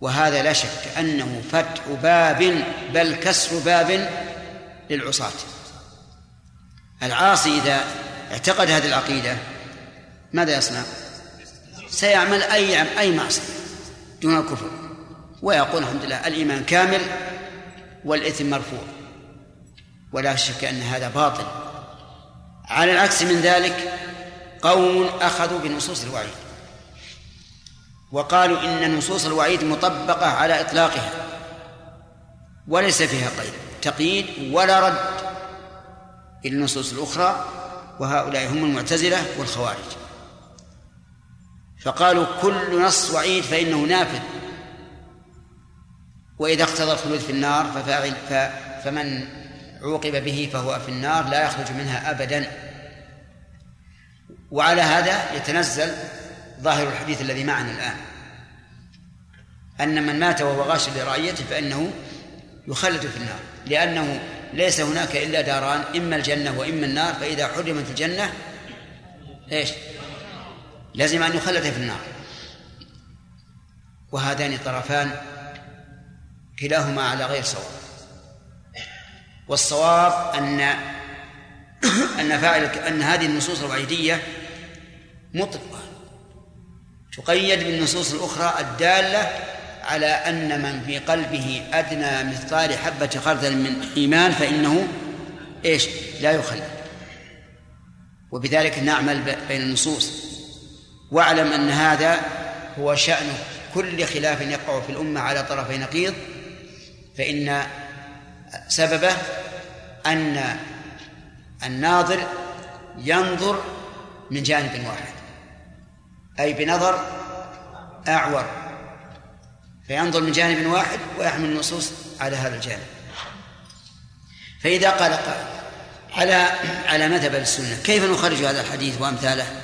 وهذا لا شك أنه فتح باب بل كسر باب للعصاة. العاصي إذا اعتقد هذه العقيدة ماذا يصنع؟ سيعمل أي أي معصية دون الكفر. ويقول الحمد لله الإيمان كامل والإثم مرفوع. ولا شك أن هذا باطل. على العكس من ذلك قوم أخذوا بنصوص الوعيد. وقالوا إن نصوص الوعيد مطبقة على إطلاقها. وليس فيها قيد تقييد ولا رد. إلى النصوص الأخرى وهؤلاء هم المعتزلة والخوارج. فقالوا كل نص وعيد فإنه نافذ. وإذا اقتضى الخلود في النار ففاعل فمن عوقب به فهو في النار لا يخرج منها أبدا. وعلى هذا يتنزل ظاهر الحديث الذي معنا الآن. أن من مات وهو غاش لرعيته فإنه يخلد في النار. لأنه ليس هناك إلا داران إما الجنة وإما النار فإذا حرمت الجنة إيش؟ لازم أن يخلد في النار. وهذان طرفان كلاهما على غير صواب. والصواب أن *coughs* أن فاعل أن هذه النصوص الوعيدية مطلقة. تقيد بالنصوص الأخرى الدالة على أن من في قلبه أدنى مثقال حبة خردل من إيمان فإنه إيش؟ لا يخلد. وبذلك نعمل بين النصوص. واعلم أن هذا هو شأن كل خلاف يقع في الأمة على طرفي نقيض فإن سببه أن الناظر ينظر من جانب واحد أي بنظر أعور فينظر من جانب واحد ويحمل النصوص على هذا الجانب. فإذا قال قائل على على مذهب السنة كيف نخرج هذا الحديث وأمثاله؟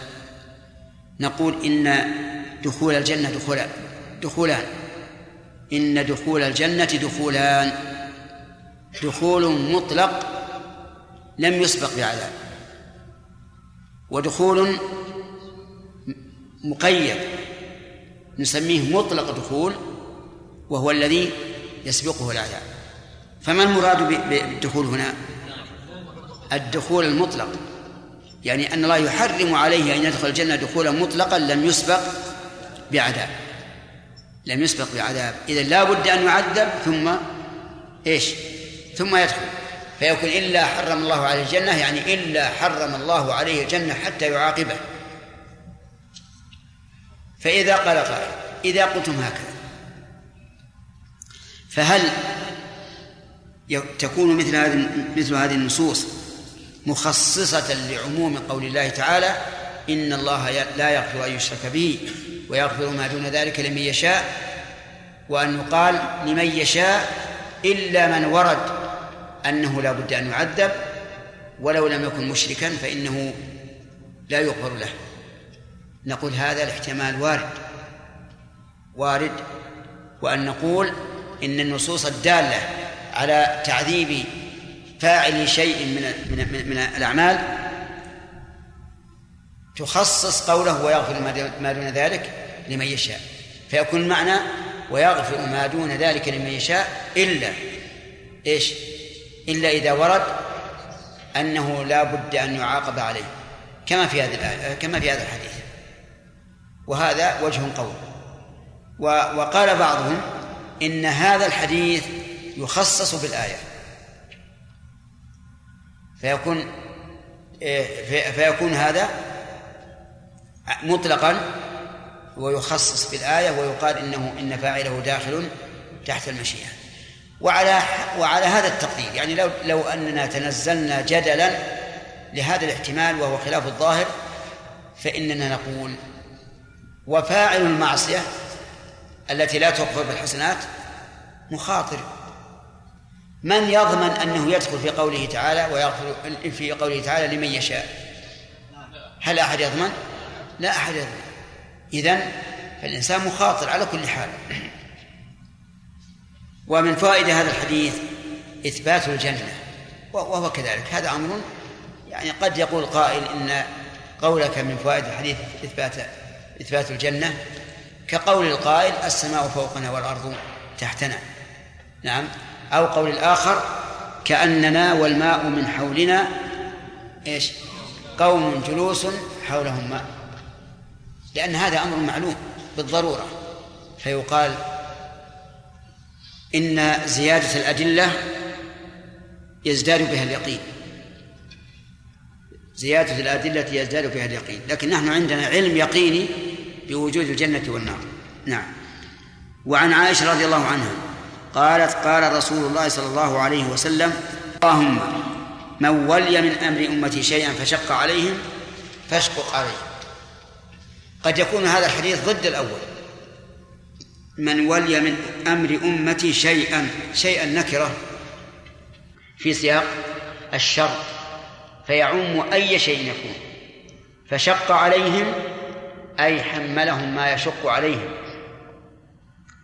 نقول إن دخول الجنة دخولان دخولان. إن دخول الجنة دخولان. دخول مطلق لم يسبق بعذاب ودخول مقيد. نسميه مطلق دخول وهو الذي يسبقه العذاب فما المراد بالدخول هنا؟ الدخول المطلق. يعني أن الله يحرم عليه أن يدخل الجنة دخولا مطلقا لم يسبق بعذاب. لم يسبق بعذاب. إذا لا بد أن يعذب ثم إيش؟ ثم يدخل. فيكون إلا حرم الله عليه الجنة يعني إلا حرم الله عليه الجنة حتى يعاقبه. فإذا قال قائل إذا قلتم هكذا فهل تكون مثل هذه مثل هذه النصوص مخصصة لعموم قول الله تعالى إن الله لا يغفر أن يشرك به ويغفر ما دون ذلك لمن يشاء وأن يقال لمن يشاء إلا من ورد أنه لا بد أن يعذب ولو لم يكن مشركا فإنه لا يغفر له. نقول هذا الاحتمال وارد. وارد. وأن نقول إن النصوص الدالة على تعذيب فاعل شيء من من من الأعمال تخصص قوله ويغفر ما دون ذلك لمن يشاء. فيكون المعنى ويغفر ما دون ذلك لمن يشاء إلا إيش؟ إلا إذا ورد أنه لا بد أن يعاقب عليه. كما في الآية كما في هذا الحديث. وهذا وجه قول. وقال بعضهم إن هذا الحديث يخصص بالآية. فيكون فيكون هذا مطلقا ويخصص بالآية ويقال إنه إن فاعله داخل تحت المشيئة. وعلى وعلى هذا التقدير يعني لو لو أننا تنزلنا جدلا لهذا الاحتمال وهو خلاف الظاهر فإننا نقول وفاعل المعصية التي لا تغفر بالحسنات مخاطر. من يضمن أنه يدخل في قوله تعالى ويغفر في قوله تعالى لمن يشاء؟ هل أحد يضمن؟ لا أحد يضمن. إذن فالإنسان مخاطر على كل حال. ومن فائدة هذا الحديث إثبات الجنة وهو كذلك. هذا أمر يعني قد يقول قائل إن قولك من فوائد الحديث إثبات إثبات الجنة كقول القائل السماء فوقنا والأرض تحتنا. نعم. أو قول الآخر كأننا والماء من حولنا إيش؟ قوم جلوس حولهم ماء. لأن هذا أمر معلوم بالضرورة. فيقال إن زيادة الأدلة يزداد بها اليقين. زيادة الأدلة يزداد بها اليقين. لكن نحن عندنا علم يقيني بوجود الجنة والنار. نعم. وعن عائشة رضي الله عنها قالت قال رسول الله صلى الله عليه وسلم اللهم من ولي من أمر أمتي شيئا فشق عليهم فاشقق عليه قد يكون هذا الحديث ضد الأول. من ولي من أمر أمتي شيئا شيئا نكرة في سياق الشر فيعم أي شيء يكون. فشق عليهم أي حملهم ما يشق عليهم.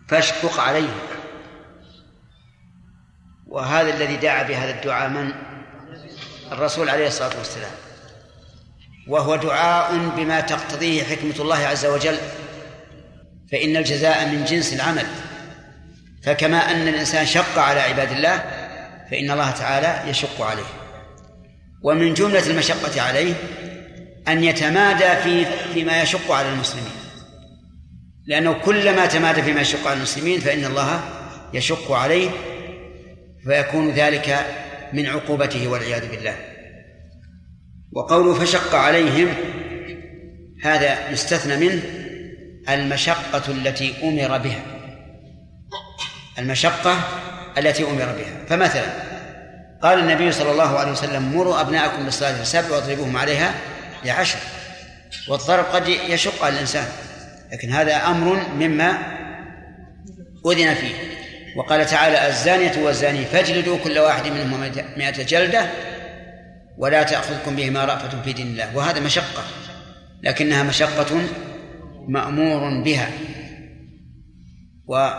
فاشقق عليهم. وهذا الذي دعا بهذا الدعاء من؟ الرسول عليه الصلاة والسلام. وهو دعاء بما تقتضيه حكمة الله عز وجل. فإن الجزاء من جنس العمل. فكما أن الإنسان شق على عباد الله فإن الله تعالى يشق عليه. ومن جملة المشقة عليه أن يتمادى في فيما يشق على المسلمين. لأنه كلما تمادى فيما يشق على المسلمين فإن الله يشق عليه فيكون ذلك من عقوبته والعياذ بالله. وقوله فشق عليهم هذا يستثنى منه المشقة التي أمر بها. المشقة التي أمر بها. فمثلا قال النبي صلى الله عليه وسلم مروا أبناءكم بالصلاة السبع واضربوهم عليها لعشر والضرب قد يشق على الإنسان لكن هذا أمر مما أذن فيه. وقال تعالى الزانية والزاني فاجلدوا كل واحد منهما مئة جلدة ولا تأخذكم بهما رأفة في دين الله. وهذا مشقة لكنها مشقة مأمور بها. و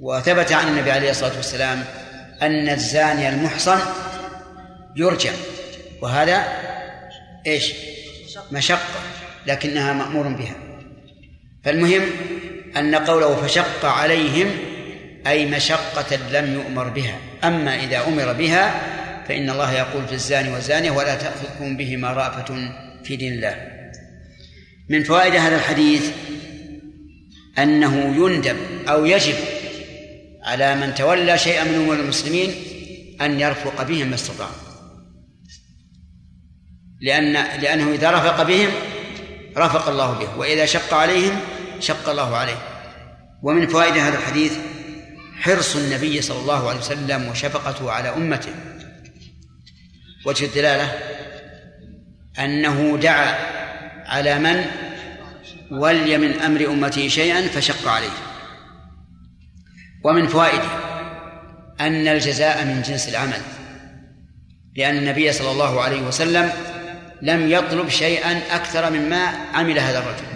وثبت عن النبي عليه الصلاة والسلام أن الزاني المحصن يرجع وهذا إيش؟ مشقة لكنها مأمور بها. فالمهم أن قوله فشق عليهم أي مشقة لم يؤمر بها. أما إذا أمر بها فإن الله يقول في الزاني والزانية ولا تأخذكم بهما رأفة في دين الله. من فوائد هذا الحديث أنه يندب أو يجب على من تولى شيئا من أمور المسلمين أن يرفق بهم ما استطاع لأن لأنه إذا رفق بهم رفق الله به. وإذا شق عليهم شق الله عليه. ومن فوائد هذا الحديث حرص النبي صلى الله عليه وسلم وشفقته على أمته. وجه الدلالة أنه دعا على من ولي من أمر أمته شيئا فشق عليه. ومن فوائده أن الجزاء من جنس العمل لأن النبي صلى الله عليه وسلم لم يطلب شيئا أكثر مما عمل هذا الرجل.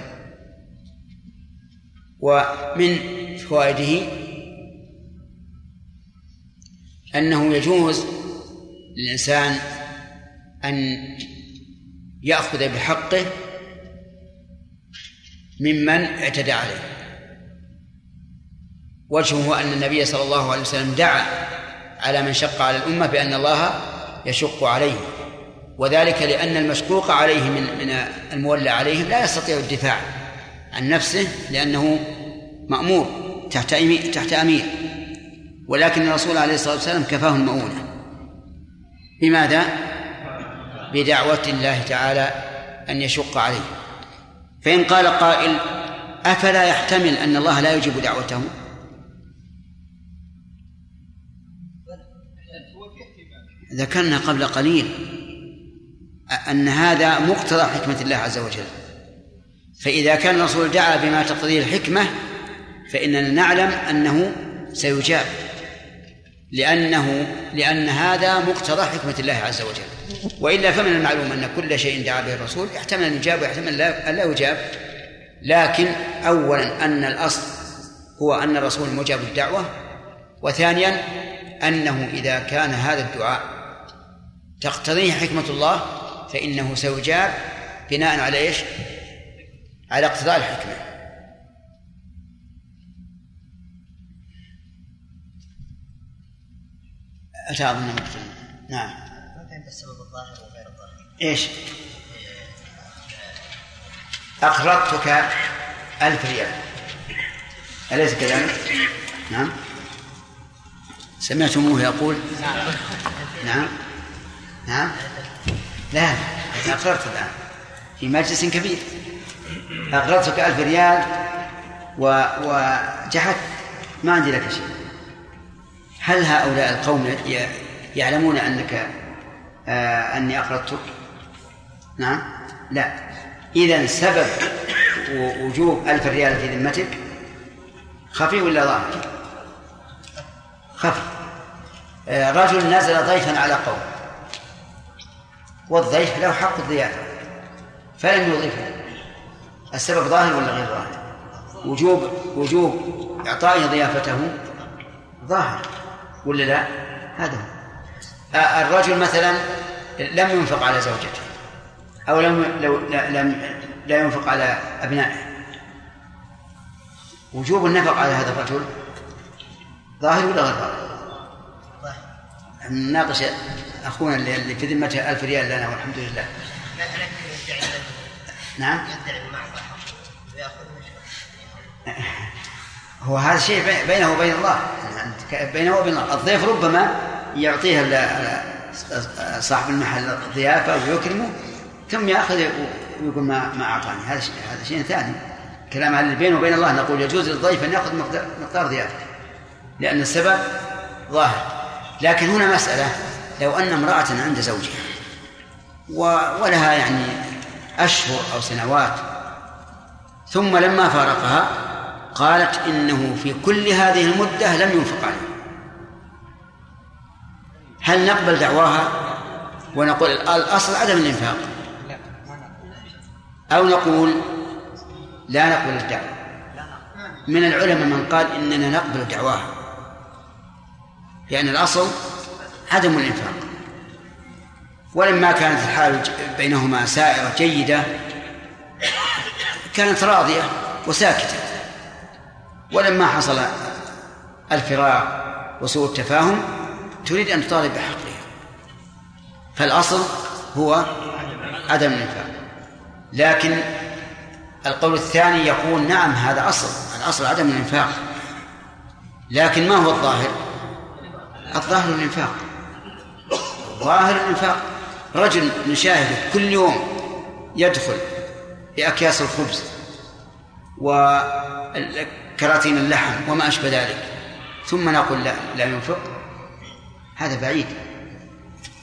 ومن فوائده أنه يجوز للإنسان أن يأخذ بحقه ممن اعتدى عليه. وجهه أن النبي صلى الله عليه وسلم دعا على من شق على الأمة بأن الله يشق عليه وذلك لأن المشقوق عليه من من المولى عليهم لا يستطيع الدفاع. عن نفسه لأنه مأمور تحت تحت أمير. ولكن الرسول عليه الصلاة والسلام كفاه المؤونة. بماذا؟ بدعوة الله تعالى أن يشق عليه. فإن قال قائل أفلا يحتمل أن الله لا يجيب دعوته؟ ذكرنا قبل قليل أن هذا مقتضى حكمة الله عز وجل. فإذا كان الرسول دعا بما تقتضيه الحكمة فإننا نعلم أنه سيجاب لأنه لأن هذا مقتضى حكمة الله عز وجل وإلا فمن المعلوم أن كل شيء دعا به الرسول يحتمل أن يجاب ويحتمل أن لا يجاب لكن أولا أن الأصل هو أن الرسول مجاب الدعوة وثانيا أنه إذا كان هذا الدعاء تقتضيه حكمة الله فإنه سيجاب بناء على إيش؟ على اقتضاء الحكمة. أتى أظن نعم. السبب الظاهر وغير الظاهر إيش؟ أقرضتك ألف ريال. أليس كذلك؟ نعم. سمعتموه يقول؟ نعم. نعم. لا أقررت الآن في مجلس كبير. أقرضتك ألف ريال و... وجحدت ما عندي لك شيء. هل هؤلاء القوم يعلمون أنك آه أني أقرضتك نعم. لا. إذا سبب وجوب ألف ريال في ذمتك خفي ولا ظاهر خفي. آه، رجل نزل ضيفا على قوم والضيف له حق الضيافة فلم يضيفه. السبب ظاهر ولا غير ظاهر وجوب وجوب إعطائه ضيافته ظاهر ولا لا هذا هو آه، الرجل مثلا لم ينفق على زوجته أو لم لو لم لا ينفق على أبنائه وجوب النفق على هذا الرجل ظاهر ولا غير ظاهر؟ نناقش أخونا اللي في ذمته ألف ريال لنا والحمد لله نعم. هو هذا شيء بي- بينه وبين الله. بينه وبين الله. الضيف ربما يعطيه صاحب المحل الضيافة ويكرمه ثم يأخذ ويقول ما ما أعطاني. هذا شيء هذا شيء ثاني. كلام اللي بينه وبين الله. نقول يجوز للضيف أن يأخذ مقدار, مقدار ضيافته لأن السبب ظاهر. لكن هنا مسألة. لو أن امرأة عند زوجها ولها يعني أشهر أو سنوات. ثم لما فارقها قالت إنه في كل هذه المدة لم ينفق عليه. هل نقبل دعواها ونقول الأصل عدم الإنفاق؟ أو نقول لا نقبل الدعوة. من العلماء من قال إننا نقبل دعواها. لأن الأصل عدم الإنفاق. ولما كانت الحال بينهما سائرة جيدة كانت راضية وساكتة. ولما حصل الفراق وسوء التفاهم تريد أن تطالب بحقها. فالأصل هو عدم الإنفاق. لكن القول الثاني يقول نعم هذا أصل. الأصل عدم الإنفاق. لكن ما هو الظاهر؟ الظاهر الإنفاق. ظاهر الإنفاق. رجل نشاهده كل يوم يدخل بأكياس الخبز وكراتين اللحم وما أشبه ذلك ثم نقول لا لا ينفق. هذا بعيد.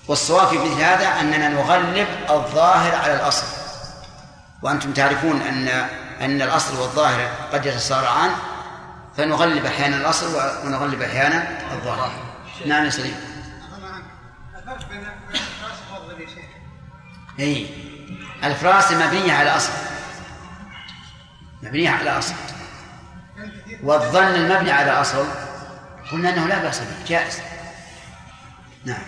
والصواب في مثل هذا أننا نغلب الظاهر على الأصل. وأنتم تعرفون أن أن الأصل والظاهر قد يتصارعان فنغلب أحيانا الأصل ونغلب أحيانا الظاهر. نعم يا سليم الفرق بين بين الراس والفضل يا شيخ اي الفراس مبنية على أصل. مبنية على أصل. والظن المبني على أصل. قلنا أنه لا بأس به. جائز. نعم.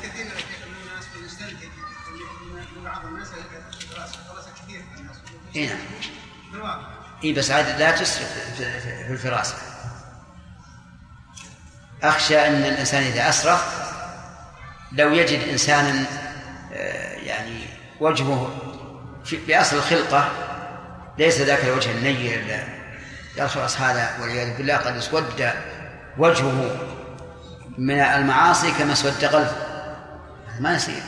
اي نعم. اي بس عاد لا تسرف في- الفراسة. أخشى أن الإنسان إذا أسرف لو يجد إنسانا آه، يعني وجهه في- بأصل الخلقة ليس ذاك الوجه النير خلاص هذا والعياذ بالله قد اسود وجهه من المعاصي كما اسود قلبه. هذا ما يصير.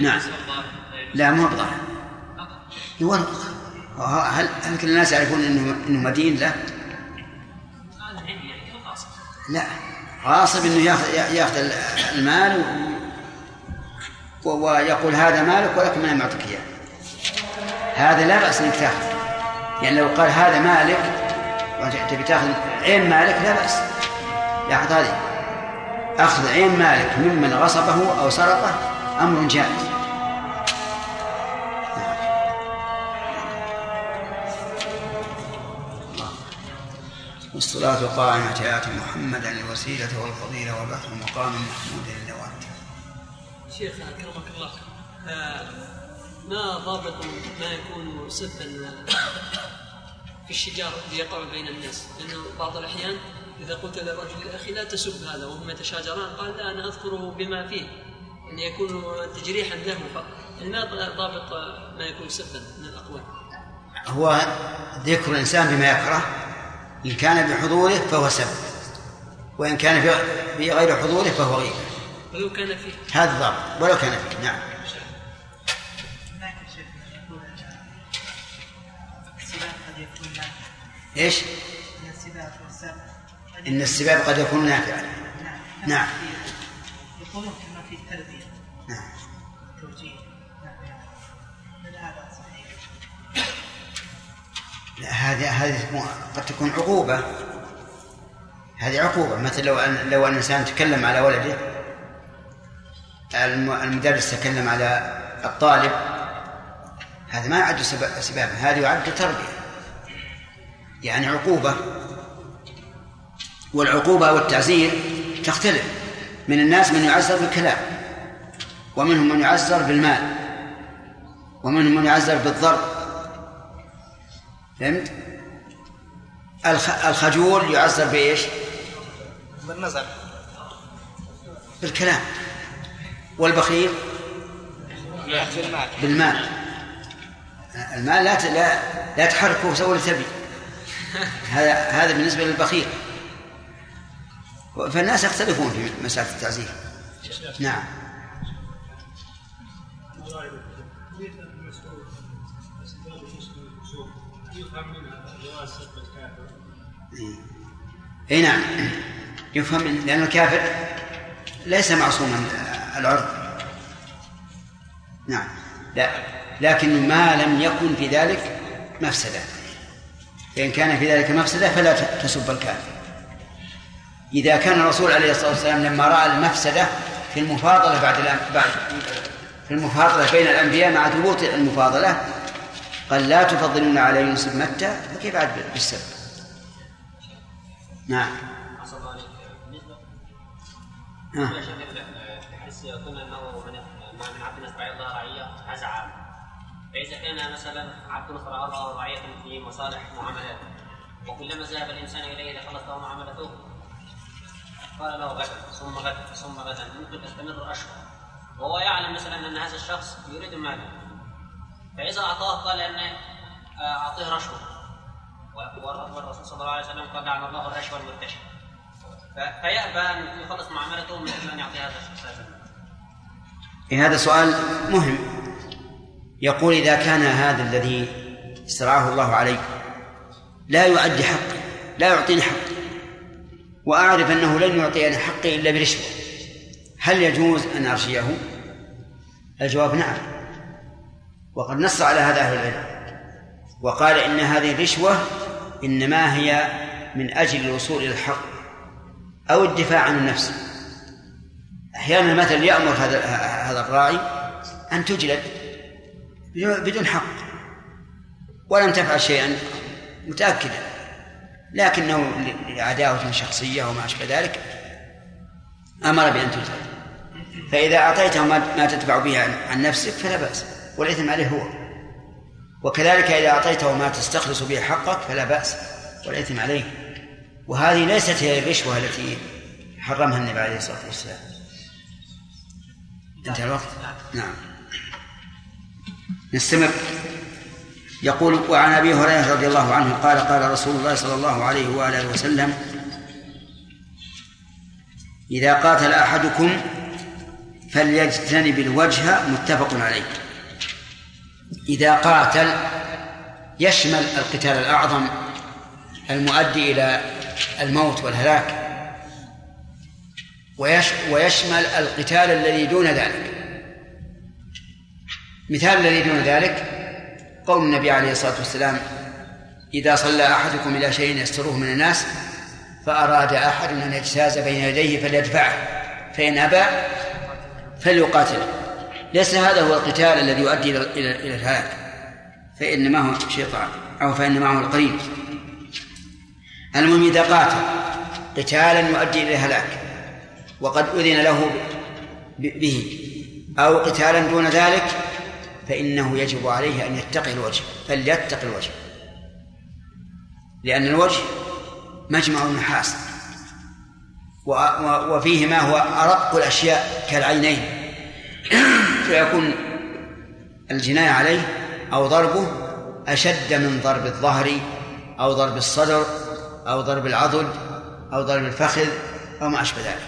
نعم. لا ما هو بظاهر يورق هل هل كل الناس يعرفون انه إنه مدين؟ له؟ لا. غاصب إنه ياخذ ياخذ المال ويقول هذا مالك ولكن ما معطيك إياه. هذا لا بأس إنك تاخذ. يعني لو قال هذا مالك وتبي تاخذ عين مالك؟ لا بأس. لاحظ هذه. أخذ عين مالك ممن غصبه أو سرقه أمر جائز. والصلاة قائمة آت محمدا الوسيلة والفضيلة وبث مقام محمود النواه شيخ أكرمك الله. آه، ما ضابط ما يكون سبا في الشجار الذي يقع بين الناس؟ لأنه بعض الأحيان إذا قلت للرجل أخي لا تسب هذا وهم يتشاجران قال لا أنا أذكره بما فيه أن يكون تجريحا له. فقط ما ضابط ما يكون سبا من الأقوال؟ هو ذكر الإنسان بما يكره إن كان بحضوره فهو سب وإن كان في- في غير حضوره فهو غيبة ولو كان فيه هذا ضابط ولو كان فيه نعم إيش؟ إن قد إن السباب قد يكون نافعا نعم نعم. يقولون لا هذه هذه قد تكون عقوبة. هذه عقوبة. مثل لو أن لو أن الإنسان تكلم على ولده الم- المدرس تكلم على الطالب هذا ما يعد سب- سبابا. هذا يعد تربية. يعني عقوبة والعقوبة والتعزير تختلف. من الناس من يعزر بالكلام ومنهم من يعزر بالمال ومنهم من يعزر بالضرب. فهمت؟ الخ... الخجول يعزر بإيش؟ بالنظر بالكلام. والبخيل؟ بالمال. بالمال. المال لا. لا لا تحركه سوى اللي تبي. *laughs* هذا هذا بالنسبة للبخيل. فالناس يختلفون في مسألة التعزير. نعم. يفهم اي نعم. يفهم لأن الكافر ليس معصوما العرض. نعم. لا. لكن ما لم يكن في ذلك مفسدة. فإن كان في ذلك مفسدة فلا تسب الكافر. إذا كان الرسول عليه الصلاة والسلام لما رأى المفسدة في المفاضلة بعد بعد في المفاضلة بين الأنبياء مع ثبوت المفاضلة قال لا تفضلون على يونس بن متى فكيف عاد بالسب نعم. شيخ تحس قلنا عبد الله رعيه هذا فإذا كان مثلا عبد نصر الله رعية في مصالح معاملات وكلما ذهب الإنسان إليه لخلص له معاملته قال له غدا ثم غدا ثم غدا ممكن تستمر أشهر. وهو يعلم مثلا أن هذا الشخص يريد ماله. فإذا أعطاه قال أن آه، أعطيه رشوة والرسول صلى الله عليه وسلم قال لعن الله الرشوة المرتشي ف- فيأبى أن يخلص معاملته من أجل أن يعطي هذا. إيه هذا سؤال مهم يقول إذا كان هذا الذي استرعاه الله علي لا يؤدي حقي لا يعطيني حقي وأعرف أنه لن يعطيني حقي إلا برشوة هل يجوز أن أرشيه؟ الجواب نعم وقد نص على هذا أهل العلم. وقال إن هذه الرشوة إنما هي من أجل الوصول إلى الحق أو الدفاع عن النفس. أحيانا مثلا يأمر هذا هذا الراعي أن تجلد بدون- حق ولم تفعل شيئا متأكدا لكنه لعداوة شخصية وما أشبه ذلك أمر بأن تجلد. فإذا أعطيته ما تدفع به عن- عن نفسك فلا بأس. والإثم عليه هو. وكذلك إذا أعطيته ما تستخلص به حقك فلا بأس والإثم عليه. وهذه ليست هي الرشوة التي حرمها النبي عليه الصلاة والسلام. انتهى الوقت؟ نعم. نستمر. يقول وعن أبي هريرة رضي الله عنه قال قال رسول الله صلى الله عليه وآله وسلم إذا قاتل أحدكم فليجتنب الوجه متفق عليه. إذا قاتل يشمل القتال الأعظم المؤدي إلى الموت والهلاك ويش ويشمل القتال الذي دون ذلك. مثال الذي دون ذلك قول النبي عليه الصلاة والسلام إذا صلى أحدكم إلى شيء يستره من الناس فأراد أحد أن يجتاز بين يديه فليدفعه فإن أبى فليقاتله. ليس هذا هو القتال الذي يؤدي إلى إلى الهلاك. فإنما هو شيطان أو فإنما هو القرين المهم إذا قاتل قتالا يؤدي إلى الهلاك وقد أذن له به. أو قتالا دون ذلك فإنه يجب عليه أن يتقي الوجه فليتقي الوجه. لأن الوجه مجمع و- وفيه ما هو أرق الأشياء كالعينين. فيكون الجناية عليه أو ضربه أشد من ضرب الظهر أو ضرب الصدر أو ضرب العضد أو ضرب الفخذ أو ما أشبه ذلك.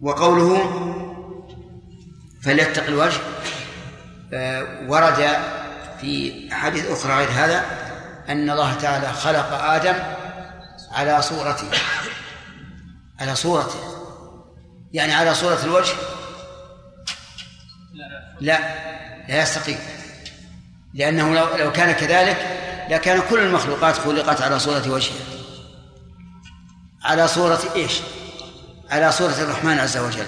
وقوله فليتق الوجه آه، ورد في أحاديث أخرى غير هذا أن الله تعالى خلق آدم على صورته على صورته يعني على صورة الوجه لا لا يستقيم. لأنه لو لو كان كذلك لكان كل المخلوقات خلقت على صورة وجهه. على صورة إيش؟ على صورة الرحمن عز وجل.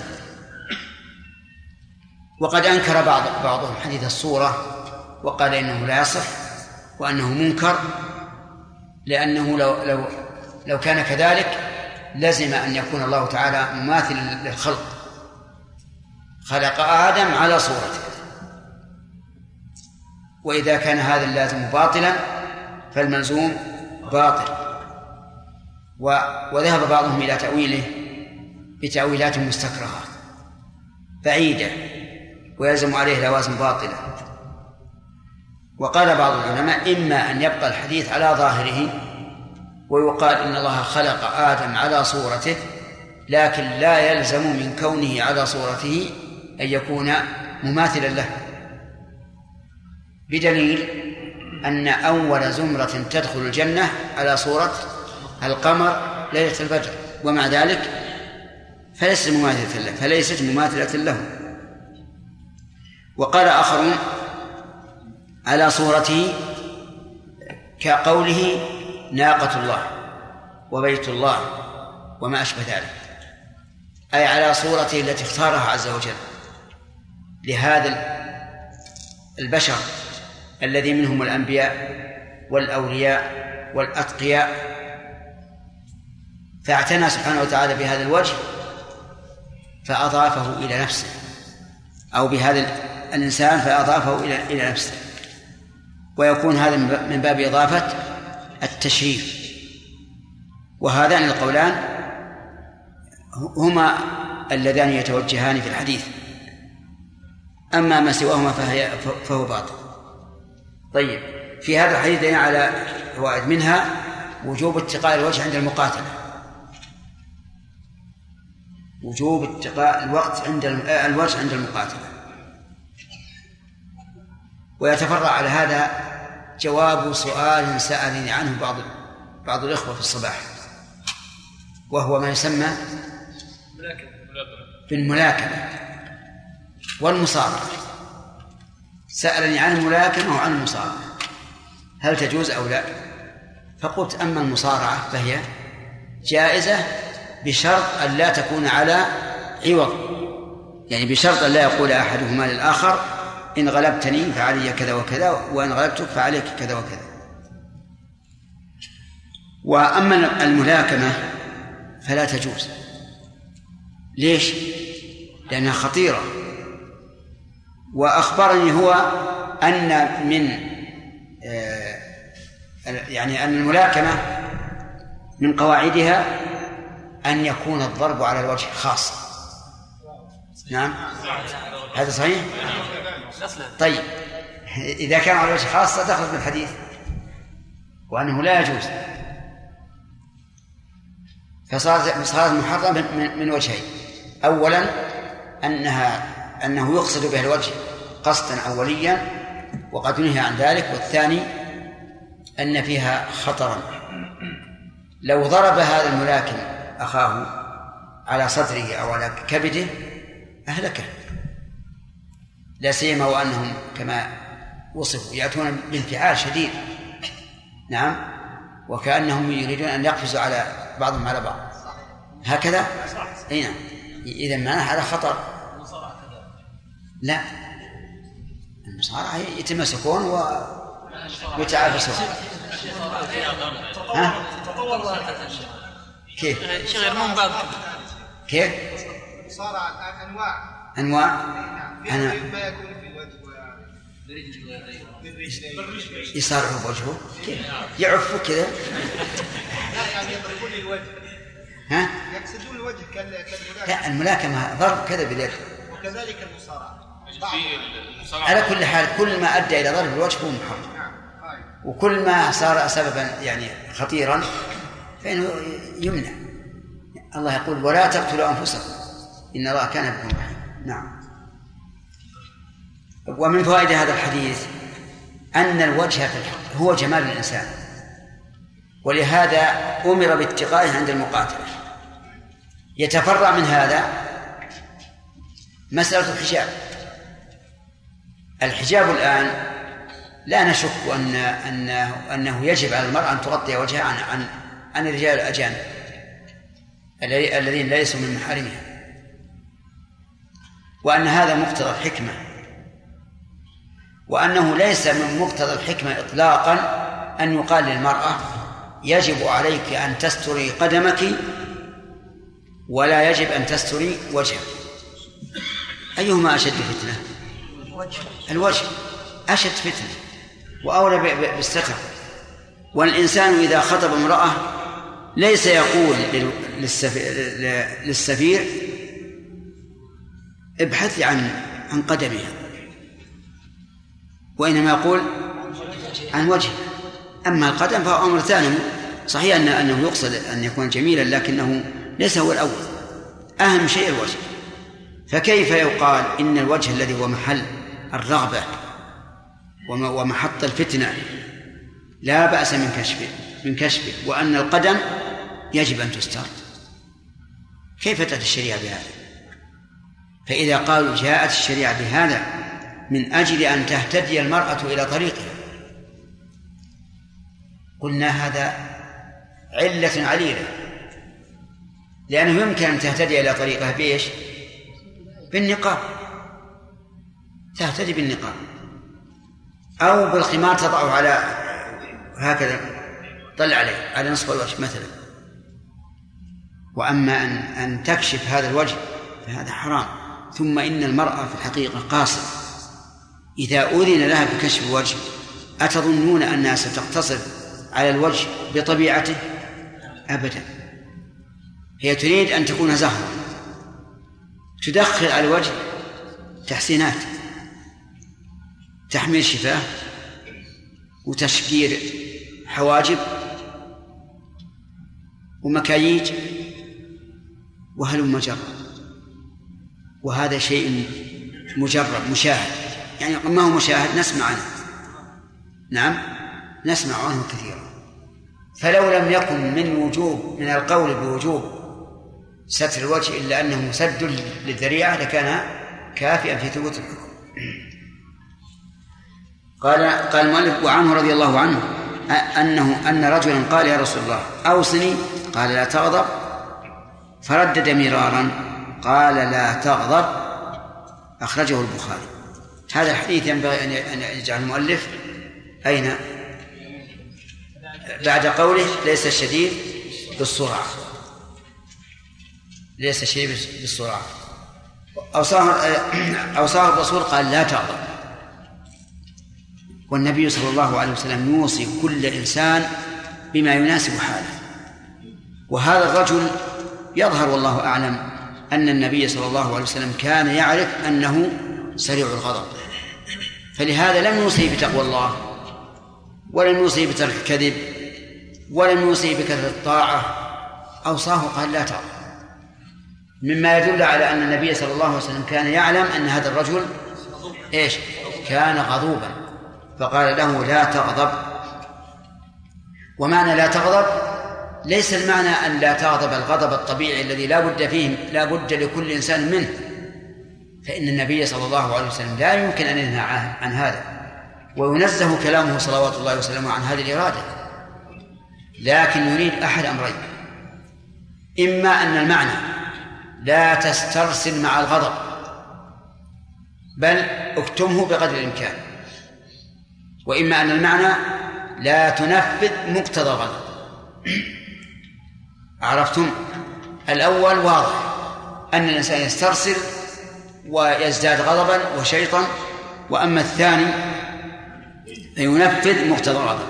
وقد أنكر بعض بعضهم حديث الصورة وقال إنه لا يصح وأنه منكر لأنه لو لو لو كان كذلك لزم أن يكون الله تعالى مماثل للخلق. خلق آدم على صورته. وإذا كان هذا اللازم باطلا فالملزوم باطل. و وذهب بعضهم إلى تأويله بتأويلات مستكرهة بعيدة ويلزم عليه لوازم باطلة. وقال بعض العلماء إما أن يبقى الحديث على ظاهره ويقال إن الله خلق آدم على صورته لكن لا يلزم من كونه على صورته أن يكون مماثلا له. بدليل أن أول زمرة تدخل الجنة على صورة القمر ليلة البدر ومع ذلك فليست مماثلة له فليست مماثلة له. وقال آخرون على صورته كقوله ناقة الله وبيت الله وما أشبه ذلك أي على صورته التي اختارها عز وجل. لهذا البشر الذي منهم الأنبياء والأولياء والأتقياء. فاعتنى سبحانه وتعالى بهذا الوجه فأضافه إلى نفسه. أو بهذا الإنسان فأضافه إلى إلى نفسه. ويكون هذا من باب إضافة التشريف. وهذان القولان هما اللذان يتوجهان في الحديث. أما ما سواهما فهي فهو باطل. طيب في هذا الحديث دليل على فوائد منها وجوب اتقاء الوجه عند المقاتلة. وجوب اتقاء الوقت عند الوجه عند المقاتلة. ويتفرع على هذا جواب سؤال سألني عنه بعض بعض الإخوة في الصباح. وهو ما يسمى بالملاكمة. والمصارعة. سألني عن الملاكمة وعن المصارعة. هل تجوز أو لا؟ فقلت أما المصارعة فهي جائزة بشرط أن لا تكون على عوض. يعني بشرط أن لا يقول أحدهما للآخر إن غلبتني فعلي كذا وكذا وإن غلبتك فعليك كذا وكذا. وأما الملاكمة فلا تجوز. ليش؟ لأنها خطيرة. وأخبرني هو أن من آه، يعني أن الملاكمة من قواعدها أن يكون الضرب على الوجه خاصة نعم. هذا صحيح؟ طيب. إذا كان على الوجه خاصة دخلت بالحديث وأنه لا يجوز. فصارت صارت محرمة من وجهين. أولا أنها أنه يقصد بها الوجه قصدا أوليا وقد نهي عن ذلك والثاني أن فيها خطرا. لو ضرب هذا الملاكم أخاه على صدره أو على كبده أهلكه. لا سيما وأنهم كما وصفوا يأتون بانفعال شديد. نعم. وكأنهم يريدون أن يقفزوا على بعضهم على بعض. هكذا؟ اي نعم. اذا معناه هذا خطر. لا المصارعة يتمسكون و يتعافسون ها؟ كيف؟ شيخ يرمون بعض كيف؟ المصارعة أنواع انواع أنا ما يكون في الوجه يصارعوا بوجهه كيف؟ يعفوا كذا لا يعني يضربون الوجه ها؟ يقصدون الوجه كال- كالملاكمة لا الملاكمة ضرب كذا باليد وكذلك المصارعة على كل حال كل ما أدى إلى ضرب الوجه هو محرم. وكل ما صار سببا يعني خطيرا فإنه يمنع. الله يقول ولا تقتلوا أنفسكم إن الله كان بكم رحيما نعم. ومن فوائد هذا الحديث أن الوجه في الحق هو جمال الإنسان. ولهذا أمر باتقائه عند المقاتلة يتفرع من هذا مسألة الحجاب. الحجاب الآن لا نشك أن أنه أنه يجب على المرأة أن تغطي وجهها عن عن عن الرجال الأجانب الذين ليسوا من محارمها. وأن هذا مقتضى الحكمة. وأنه ليس من مقتضى الحكمة إطلاقا أن يقال للمرأة يجب عليك أن تستري قدمك ولا يجب أن تستري وجهك. أيهما أشد فتنة؟ الوجه. أشد فتنة وأولى بالستر والإنسان إذا خطب امرأة ليس يقول للسفير ابحثي عن عن قدمها وإنما يقول عن وجهه. أما القدم فهو أمر ثاني. صحيح أن أنه يقصد أن يكون جميلا لكنه ليس هو الأول. أهم شيء الوجه. فكيف يقال إن الوجه الذي هو محل الرغبة ومحط الفتنة. لا بأس من كشفه من كشفه. وأن القدم يجب أن تستر كيف تأتي الشريعة بهذا؟ فإذا قالوا جاءت الشريعة بهذا من أجل أن تهتدي المرأة إلى طريقها. قلنا هذا علة عليلة. لأنه يمكن أن تهتدي إلى طريقها بإيش؟ بالنقاب. تهتدي بالنقاب. أو بالخمار تضعه على هكذا طلع عليه على نصف الوجه مثلا. وأما أن أن تكشف هذا الوجه فهذا حرام. ثم إن المرأة في الحقيقة قاصرة. إذا أذن لها بكشف الوجه أتظنون أنها ستقتصر على الوجه بطبيعته؟ أبدا. هي تريد أن تكون زهرة. تدخل على الوجه تحسينات. تحميل شفاه وتشكير حواجب ومكاييج وهلم جرا وهذا شيء مجرب مشاهد. يعني ما هو مشاهد؟ نسمع عنه. نعم؟ نسمع عنه كثيرا. فلو لم يكن من وجوب من القول بوجوب ستر الوجه إلا أنه سد للذريعة لكان كافئا في ثبوت الحكم. قال قال المؤلف وعنه رضي الله عنه أنه أن رجلا قال يا رسول الله أوصني؟ قال لا تغضب. فردد مرارا قال لا تغضب. أخرجه البخاري. هذا الحديث ينبغي أن يجعل المؤلف أين؟ بعد قوله ليس الشديد بالسرعة. ليس الشديد بالسرعة. أوصاه أوصاه الرسول قال لا تغضب. والنبي صلى الله عليه وسلم يوصي كل إنسان بما يناسب حاله. وهذا الرجل يظهر والله أعلم أن النبي صلى الله عليه وسلم كان يعرف أنه سريع الغضب. فلهذا لم يوصي بتقوى الله ولم يوصي بترك الكذب ولم يوصي بكثرة الطاعة. أوصاه قال لا تغضب مما يدل على أن النبي صلى الله عليه وسلم كان يعلم أن هذا الرجل إيش؟ كان غضوبا. فقال له لا تغضب. ومعنى لا تغضب ليس المعنى أن لا تغضب الغضب الطبيعي الذي لا بد فيه لا بد لكل إنسان منه. فإن النبي صلى الله عليه وسلم لا يمكن أن ينهى عن هذا. وينزه كلامه صلوات الله وسلامه عن هذه الإرادة. لكن يريد أحد أمرين. إما أن المعنى لا تسترسل مع الغضب بل اكتمه بقدر الإمكان. وإما أن المعنى لا تنفذ مقتضى الغضب عرفتم؟ الأول واضح. أن الإنسان يسترسل ويزداد غضبا وشيطا وأما الثاني فينفذ مقتضى الغضب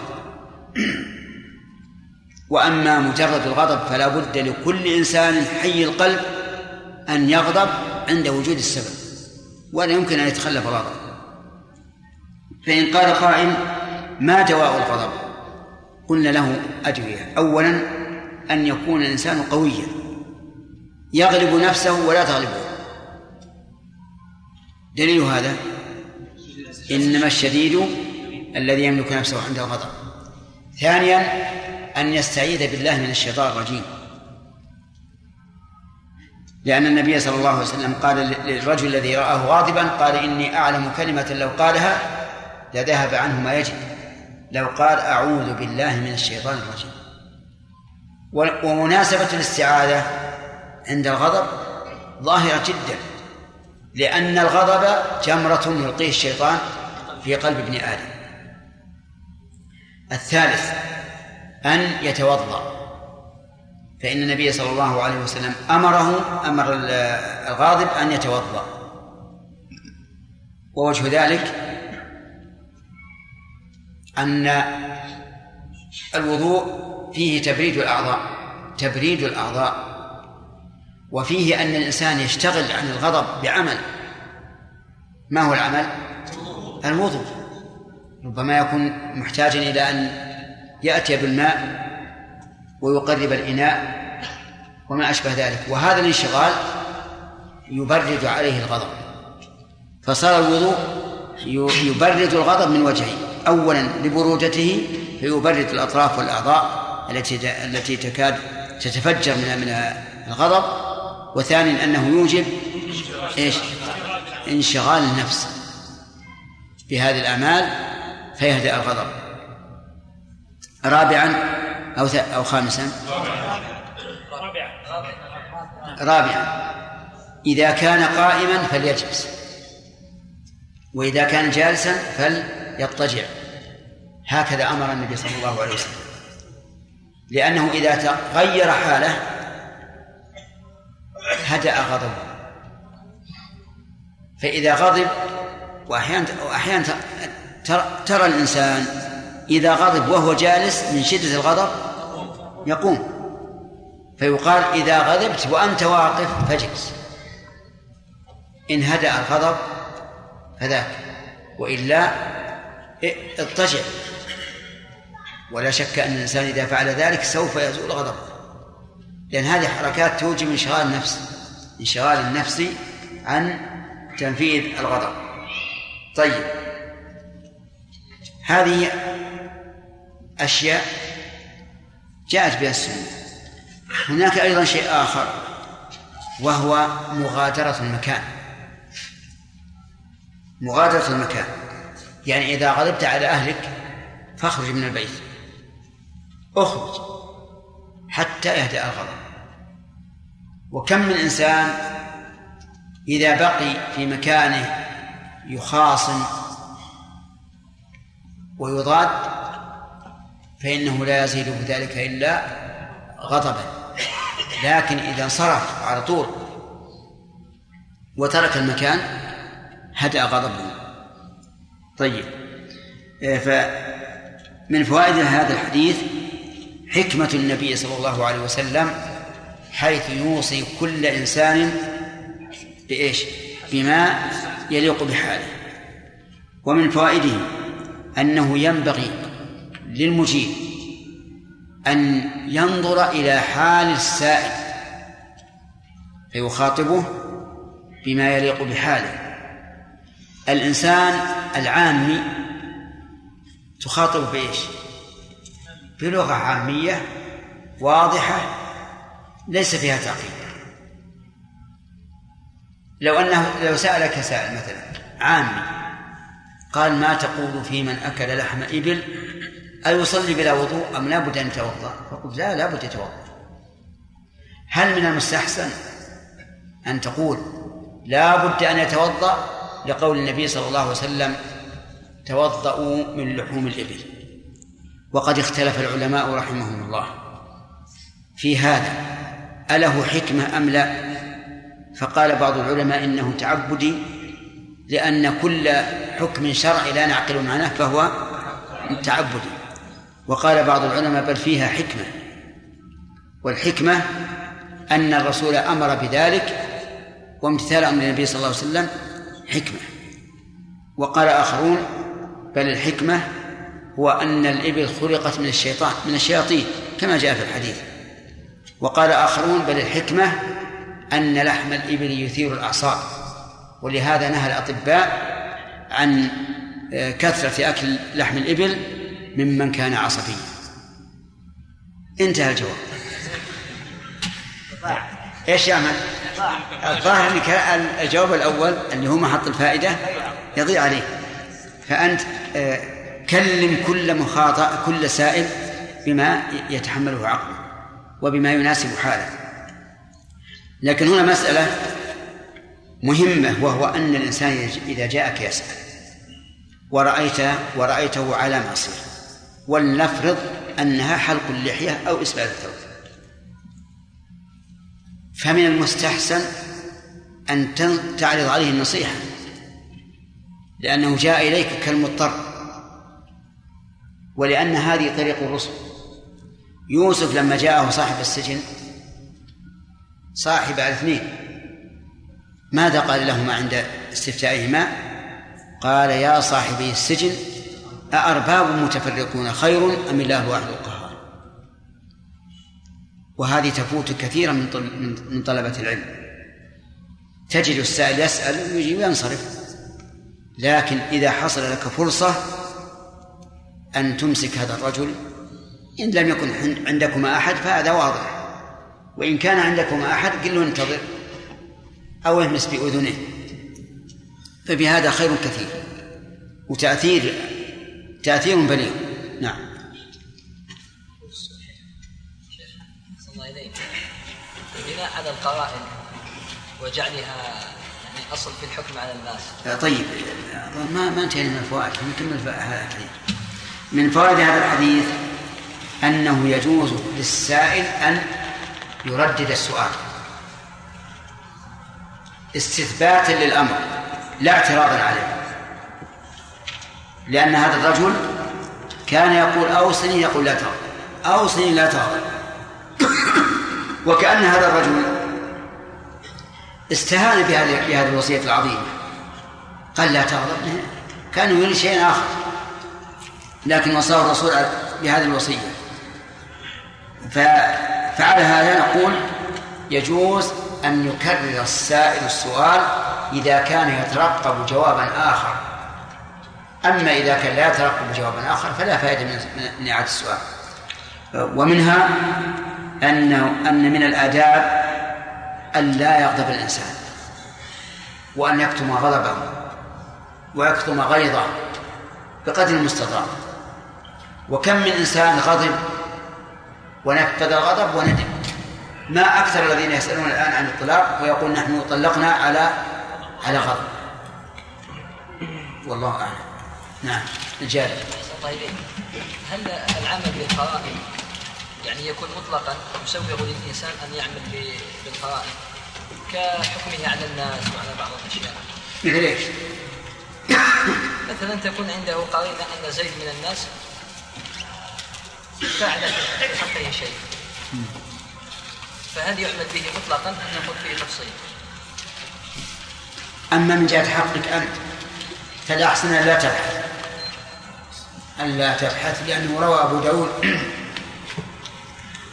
وأما مجرد الغضب فلا بد لكل إنسان حي القلب أن يغضب عند وجود السبب ولا يمكن أن يتخلف الغضب فإن قال قائل ما دواء الغضب؟ قلنا له أدوية أولا أن يكون الإنسان قويا. يغلب نفسه ولا تغلبه. دليل هذا؟ إنما الشديد الذي يملك نفسه عند الغضب. ثانيا أن يستعيذ بالله من الشيطان الرجيم. لأن النبي صلى الله عليه وسلم قال للرجل الذي رآه غاضبا قال إني أعلم كلمة لو قالها لذهب عنه ما يجب. لو قال أعوذ بالله من الشيطان الرجيم. ومناسبة الاستعاذة عند الغضب ظاهرة جدا لأن الغضب جمرة يلقيه الشيطان في قلب ابن آدم. الثالث أن يتوضأ. فإن النبي صلى الله عليه وسلم أمره أمر الغاضب أن يتوضأ. ووجه ذلك أن الوضوء فيه تبريد الأعضاء تبريد الأعضاء. وفيه أن الإنسان يشتغل عن الغضب بعمل. ما هو العمل؟ الوضوء. ربما يكون محتاجا إلى أن يأتي بالماء ويقرب الإناء وما أشبه ذلك. وهذا الانشغال يبرد عليه الغضب. فصار الوضوء يبرد الغضب من وجهه. أولا لبرودته فيبرد الأطراف والأعضاء التي التي تكاد تتفجر من من الغضب. وثانيا أنه يوجب إيش؟ انشغال النفس بهذه الأعمال فيهدأ الغضب. رابعا أو أو خامسا؟ رابعا. إذا كان قائما فليجلس وإذا كان جالسا فليضطجع هكذا أمر النبي صلى الله عليه وسلم. لأنه إذا تغير حاله هدأ غضبه. فإذا غضب وأحيانا وأحيانا ترى الإنسان إذا غضب وهو جالس من شدة الغضب يقوم. فيقال إذا غضبت وأنت واقف فاجلس. إن هدأ الغضب فذاك. وإلا اضطجع. ولا شك أن الإنسان إذا فعل ذلك سوف يزول غضبه. لأن هذه حركات توجب انشغال النفس انشغال النفس عن تنفيذ الغضب. طيب. هذه أشياء جاءت بها السنة. هناك أيضا شيء آخر وهو مغادرة المكان. مغادرة المكان. يعني إذا غضبت على أهلك فاخرج من البيت. اخرج حتى يهدأ الغضب. وكم من إنسان إذا بقي في مكانه يخاصم ويضاد فإنه لا يزيد بذلك إلا غضبا. لكن إذا انصرف على طول وترك المكان هدأ غضبه. طيب. آه، فمن فوائد هذا الحديث حكمة النبي صلى الله عليه وسلم حيث يوصي كل إنسان بإيش؟ بما يليق بحاله. ومن فوائده أنه ينبغي للمجيب أن ينظر إلى حال السائل فيخاطبه بما يليق بحاله. الإنسان العامي تخاطب بإيش؟ بلغة عامية واضحة ليس فيها تعقيد لو أنه لو سألك سائل مثلا عامي قال ما تقول في من أكل لحم إبل؟ أيصلي بلا وضوء أم لا بد أن يتوضأ؟ فقلت لا لا بد يتوضأ. هل من المستحسن أن تقول لا بد أن يتوضأ لقول النبي صلى الله عليه وسلم توضأوا من لحوم الإبل. وقد اختلف العلماء رحمهم الله في هذا أله حكمة أم لا؟ فقال بعض العلماء إنه تعبدي لأن كل حكم شرعي لا نعقل معناه فهو تعبدي. وقال بعض العلماء بل فيها حكمة. والحكمة أن الرسول أمر بذلك وامتثال أمر النبي صلى الله عليه وسلم حكمة. وقال آخرون بل الحكمة هو أن الإبل خلقت من الشيطان من الشياطين كما جاء في الحديث. وقال آخرون بل الحكمة أن لحم الإبل يثير الأعصاب. ولهذا نهى الأطباء عن آه، كثرة أكل لحم الإبل ممن كان عصبيا. انتهى الجواب. إيش يعمل؟ الظاهر أنك الجواب الأول اللي هو محط الفائدة يضيع عليه. فأنت آه، كلم كل مخاطئ كل سائل بما يتحمله عقله وبما يناسب حاله. لكن هنا مسألة مهمة وهو أن الإنسان إذا جاءك يسأل. ورأيت ورأيته على معصية ولنفرض أنها حلق اللحية أو إسبال الثوب فمن المستحسن أن تعرض عليه النصيحة لأنه جاء إليك كالمضطر. ولأن هذه طريق الرسل. يوسف لما جاءه صاحب السجن صاحب على اثنين ماذا قال لهما عند استفتائهما؟ قال يا صاحبي السجن أأرباب متفرقون خير أم الله واحد القهار؟ وهذه تفوت كثيرا من من طلبة العلم. تجد السائل يسأل ويجي وينصرف. لكن إذا حصل لك فرصة أن تمسك هذا الرجل إن لم يكن عندكما أحد فهذا واضح. وإن كان عندكما أحد قل له انتظر أو اهمس بأذنه. فبهذا خير كثير. وتأثير تأثير بليغ. نعم. على القرائن وجعلها يعني أصل في الحكم على الناس. طيب. ما ما انتهينا من الفوائد نكمل هذا الحديث. من فوائد هذا الحديث أنه يجوز للسائل أن يردد السؤال. استثباتا للأمر لا اعتراضا عليه. لأن هذا الرجل كان يقول أوصني يقول لا تغضب أوصني لا تغضب وكأن هذا الرجل استهان بهذه الوصية العظيمة. قال لا تغضب. كان يريد شيئا آخر. لكن وصاه الرسول بهذه الوصية. فعلى هذا نقول يجوز أن يكرر السائل السؤال إذا كان يترقب جوابا آخر. أما إذا كان لا يترقب جوابا آخر فلا فائدة من إعادة السؤال. ومنها أن أن من الآداب أن لا يغضب الإنسان وأن يكتم غضبه ويكتم غيظه بقدر المستطاع. وكم من إنسان غضب ونفذ الغضب وندم. ما أكثر الذين يسألون الآن عن الطلاق ويقول نحن طلقنا على على غضب. والله أعلم. نعم الجاري. طيب هل العمل بالقرائن يعني يكون مطلقا يسوغ للإنسان أن يعمل بالقرائن كحكمه على الناس وعلى بعض الأشياء مثل إيش؟ مثلا تكون عنده قرينة أن زيد من الناس فعل في حقه شيء فهل يعمل به مطلقا أم نقول فيه تفصيل؟ أما من جهة حقك أنت فالأحسن لا تبحث أن لا تبحث لأنه روى أبو داود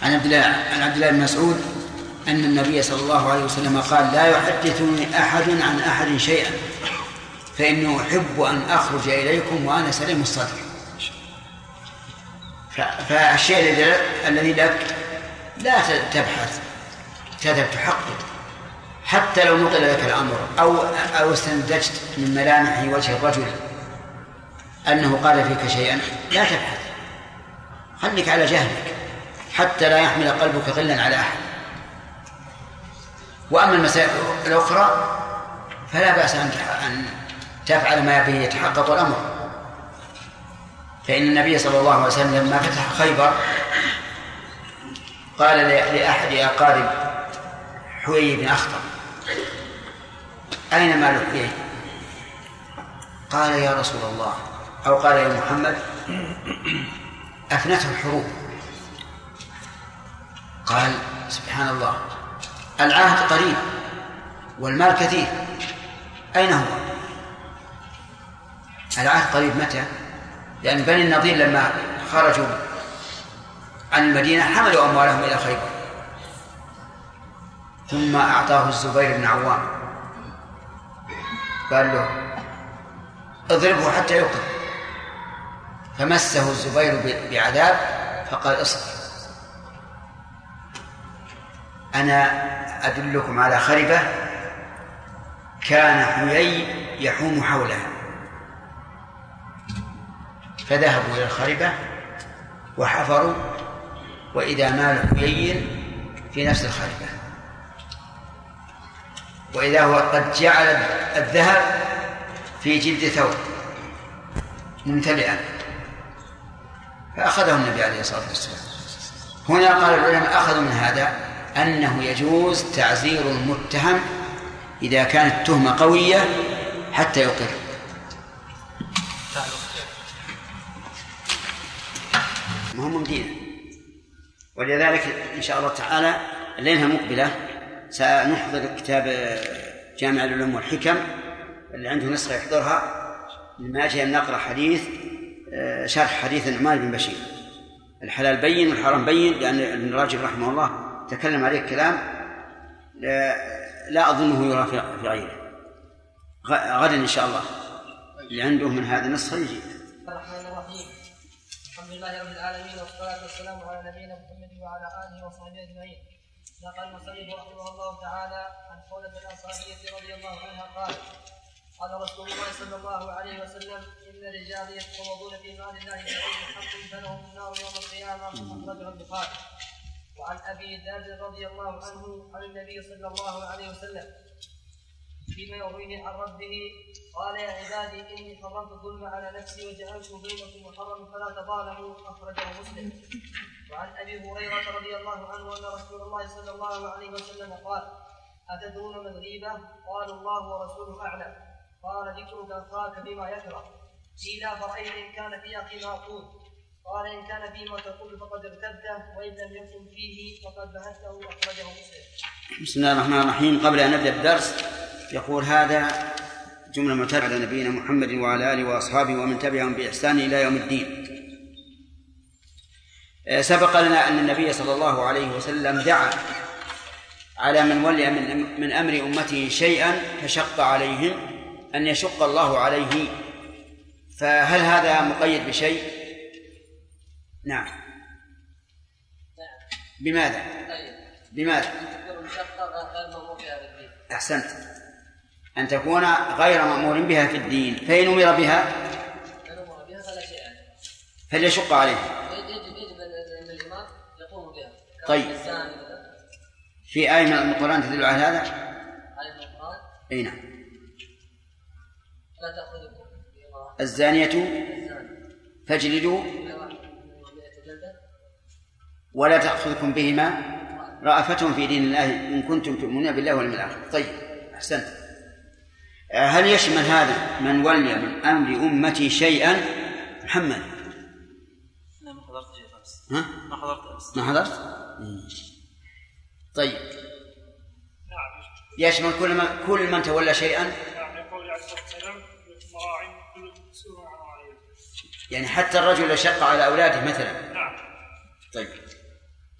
عن عبد الله عن عبد الله بن مسعود أن النبي صلى الله عليه وسلم قال لا يحدثني أحد عن أحد شيئا فإنه أحب أن أخرج إليكم وأنا سليم الصدر. فالشيء الذي لك لا تبحث تذهب تحقق. حتى لو نقل لك الأمر أو أو استنتجت من ملامح وجه الرجل أنه قال فيك شيئا لا تبحث. خليك على جهلك. حتى لا يحمل قلبك غلا على أحد. وأما المسائل الأخرى فلا بأس أن تفعل ما به يتحقق الأمر. فإن النبي صلى الله عليه وسلم لما فتح خيبر قال لأحد أقارب حوي بن أخطر أين مال حوي؟ قال يا رسول الله أو قال يا محمد أفنته الحروب. قال سبحان الله العهد قريب والمال كثير أين هو؟ العهد قريب متى؟ لأن بني النضير لما خرجوا عن المدينة حملوا أموالهم إلى خيبر ثم أعطاه الزبير بن عوام قال له اضربه حتى يقتل فمسه الزبير بعذاب فقال اصبر أنا أدلكم على خربة كان حيي يحوم حولها فذهبوا إلى الخربة وحفروا وإذا مال حيي في نفس الخربة. وإذا هو قد جعل الذهب في جلد ثوب ممتلئا. فأخذه النبي عليه الصلاة والسلام. هنا قال العلماء أخذوا من هذا أنه يجوز تعزير المتهم إذا كانت التهمة قوية حتى يقر. مهم مدينة ولذلك إن شاء الله تعالى الليلة المقبلة سنحضر كتاب جامع العلوم والحكم اللي عنده نسخة يحضرها لما أجي أن نقرأ حديث آه، شرح حديث النعمان بن بشير. الحلال بين والحرام بين لأن ابن راجب رحمه الله تكلم عليه كلام لا, لا أظنه يرى في غيره غدا إن شاء الله. اللي عنده من هذا النسخة يجي الرحمن الرحيم. الحمد لله رب العالمين والصلاة والسلام على نبينا محمد وعلى آله وصحبه أجمعين. نقل المصنف رحمه الله تعالى عن خولة الأنصارية رضي الله عنها قال قال رسول الله صلى الله عليه وسلم إن الرجال يتفوضون في مال الله بغير حق فلهم النار يوم القيامة. أخرجه البخاري. وعن أبي ذر رضي الله عنه عن النبي صلى الله عليه وسلم فيما يرويه عن ربه قال يا عبادي إني حرمت الظلم على نفسي وجعلت بينكم محرما فلا تظالموا أخرجه مسلم. وعن أبي هريرة رضي الله عنه أن رسول الله صلى الله عليه وسلم قال أتدرون ما الغيبه؟ قالوا الله ورسوله أعلم. قال ذكرك أخاك بما يكره. قيل فرايت إن كان في أخي ما أقول قال إن كان فيما تقول فقد ارتد وإن لم يكن فيه فقد بهته أخرجه مسلم. بسم الله الرحمن الرحيم قبل أن نبدأ الدرس يقول هذا جملة معتمده على نبينا محمد وعلى آله وأصحابه ومن تبعهم بإحسان إلى يوم الدين. آه، سبق لنا أن النبي صلى الله عليه وسلم دعا على من ولي من, من أمر أمته شيئا فشق عليهم أن يشق الله عليه فهل هذا مقيد بشيء؟ نعم. بماذا؟ بماذا؟ أحسنت. أن تكون غير مأمور بها في الدين فإن أمر بها؟ فليشق عليه. طيب. في آية من القرآن تدل على هذا؟ آية من القرآن؟ أي نعم. لا تأخذكم الزانية؟ فاجلدوا. ولا تأخذكم بهما رأفة في دين الله إن كنتم تؤمنون بالله واليوم الآخر. طيب أحسنت. هل يشمل هذا من ولي من أمر أمتي شيئا؟ محمد. ما حضرت ها؟ ما حضرت أمس. ما حضرت؟ طيب. يشمل كل من كل من تولى شيئا؟ نعم يقول عليه الصلاه والسلام مراع كل مسؤول عن رعيته يعني حتى الرجل لو شق على أولاده مثلا. نعم. طيب.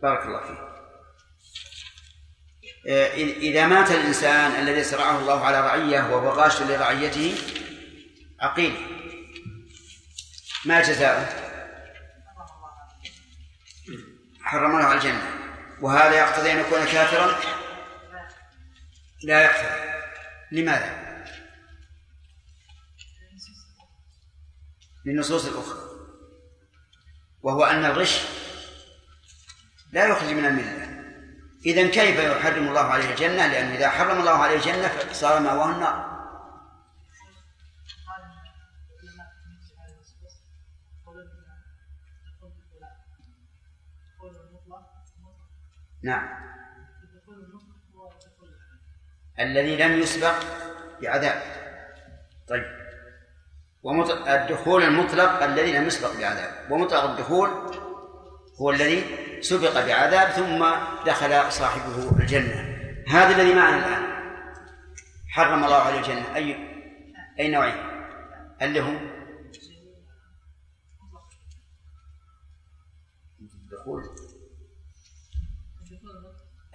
بارك الله فيك. آه، إذا مات الإنسان الذي سرعه الله على رعية وهو غاش لرعيته عقيل. ما جزاؤه؟ حرم على الجنة. وهذا يقتضي أن يكون كافرا؟ لا يقتضي. لماذا؟ للنصوص الأخرى. وهو أن الغش لا يخرج من الملة. إذا كيف يحرم الله عليه الجنة؟ لأن إذا حرم الله عليه الجنة صار مأواه النار. نعم. الذي لم يسبق بعذاب. طيب. الدخول المطلق الذي لم يسبق بعذاب. ومطلق الدخول هو الذي سبق بعذاب ثم دخل صاحبه الجنة. هذا الذي معنا الآن. حرم الله على الجنة. أي أي نوعين؟ اللي هم الدخول.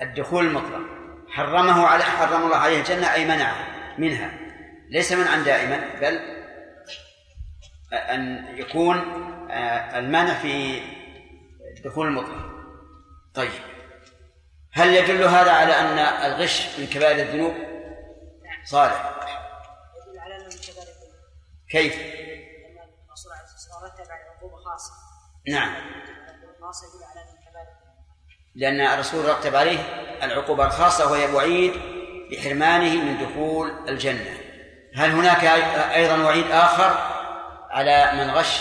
الدخول المطلق. حرمه على حرم الله عليه الجنة أي منعه منها. ليس منعا دائما بل أن يكون آه، المانع في الدخول المطلق. طيب. هل يدل هذا على أن الغش من كبائر الذنوب؟ صالح. يدل على أنه من كبائر الذنوب. كيف؟ لأن الرسول عليه الصلاة والسلام رتب على عقوبه خاصة. نعم. الخاصة يدل على أنه من كبائر لأن الرسول رتب عليه العقوبة الخاصة وهي وعيد بحرمانه من دخول الجنة. هل هناك أيضا وعيد آخر على من غش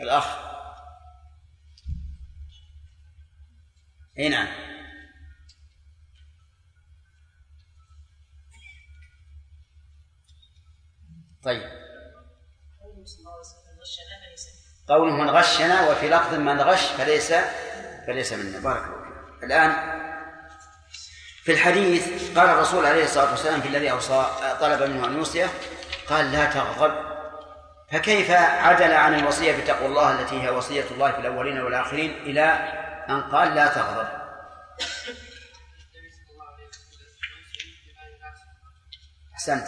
الأخ؟ اي نعم. طيب. قوله من غشنا وفي لفظ من غش فليس فليس منا. بارك الله فيك. الآن في الحديث قال الرسول عليه الصلاة والسلام في الذي أوصى طلب منه أن يوصيه قال لا تغضب. فكيف عدل عن الوصية بتقوى الله التي هي وصية الله في الأولين والآخرين إلى أن قال لا تغضب أحسنت.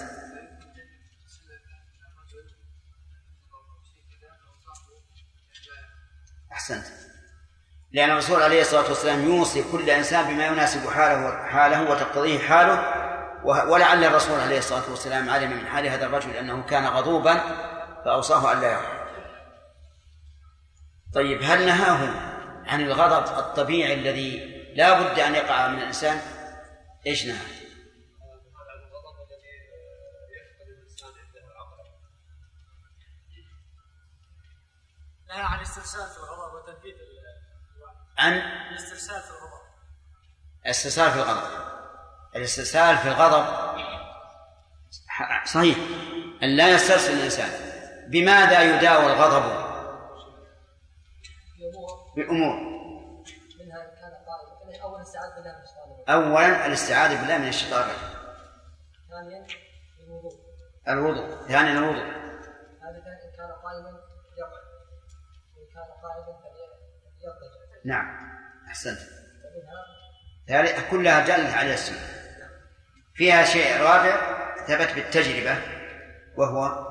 أحسنت. لأن الرسول عليه الصلاة والسلام يوصي كل إنسان بما يناسب حاله حاله وتقتضيه حاله ولعل الرسول عليه الصلاة والسلام علم من حال هذا الرجل أنه كان غضوبا فأوصاه أن لا يغضب طيب هل نهاه عن الغضب الطبيعي الذي لا بد أن يقع من الإنسان؟ إيش نهى نهى عن الاسترسال في الغضب وتنفيذ عن؟ الاسترسال في الغضب. الاسترسال في الغضب. الاسترسال في الغضب صحيح أن لا يسترسل الإنسان. بماذا يداوى الغضب؟ الرجيم. أولا الاستعاذة بالله من الشيطان الرجيم. ثانيا الوضوء. الوضوء. ثانيا الوضوء. إن كان قائما يقع. كان قائما فليضطجع نعم. أحسنت. ذلك كلها دلت على السنة. فيها شيء رابع ثبت بالتجربة وهو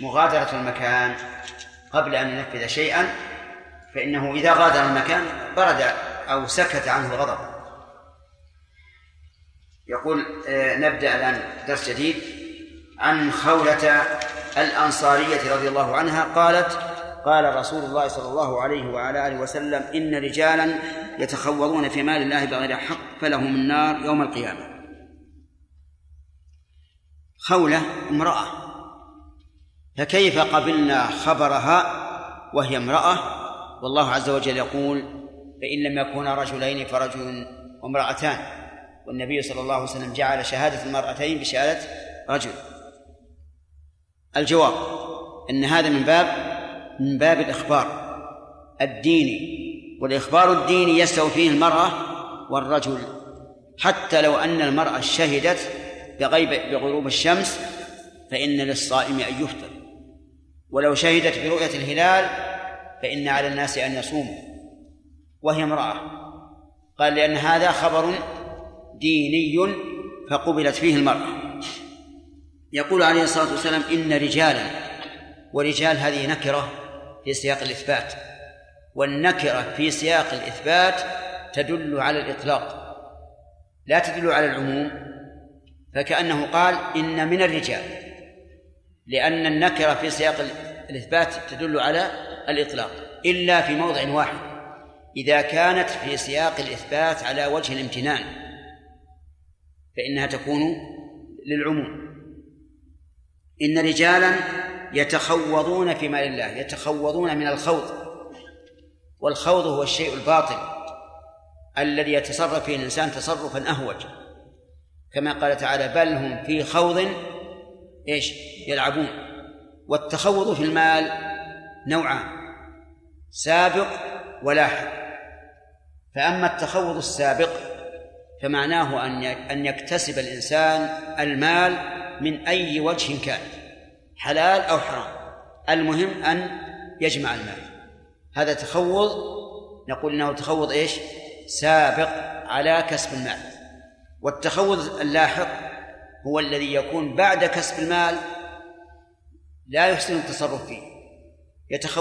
مغادرة المكان قبل أن ينفذ شيئا فإنه إذا غادر المكان برد أو سكت عنه الغضب. يقول آه، نبدأ الآن درس جديد عن خولة الأنصارية رضي الله عنها قالت قال رسول الله صلى الله عليه وعلى آله وسلم إن رجالا يتخوضون في مال الله بغير حق فلهم النار يوم القيامة. خولة امرأة. فكيف قبلنا خبرها وهي امرأة؟ والله عز وجل يقول فإن لم يكونا رجلين فرجل وامرأتان والنبي صلى الله عليه وسلم جعل شهادة المرأتين بشهادة رجل. الجواب أن هذا من باب من باب الإخبار. الديني والإخبار الديني يستوي فيه المرأة والرجل. حتى لو أن المرأة شهدت بغيب بغروب الشمس فإن للصائم أن يفطر. ولو شهدت برؤية الهلال فإن على الناس أن يصوموا. وهي امرأة. قال لأن هذا خبر ديني فقبلت فيه المرأة. يقول عليه الصلاة والسلام إن رجالا ورجال هذه نكرة في سياق الإثبات. والنكرة في سياق الإثبات تدل على الإطلاق. لا تدل على العموم. فكأنه قال إن من الرجال. لأن النكرة في سياق الإثبات تدل على الإطلاق إلا في موضع واحد إذا كانت في سياق الإثبات على وجه الامتنان فإنها تكون للعموم. إن رجالا يتخوضون في مال الله يتخوضون من الخوض والخوض هو الشيء الباطل الذي يتصرف فيه الإنسان تصرفا أهوج. كما قال تعالى بل هم في خوض إيش؟ يلعبون. والتخوض في المال نوعان سابق ولاحق. فأما التخوض السابق فمعناه أن أن يكتسب الإنسان المال من أي وجه كان حلال أو حرام. المهم أن يجمع المال. هذا تخوض نقول إنه تخوض إيش؟ سابق على كسب المال. والتخوض اللاحق هو الذي يكون بعد كسب المال لا يحسن التصرف فيه. يتخوض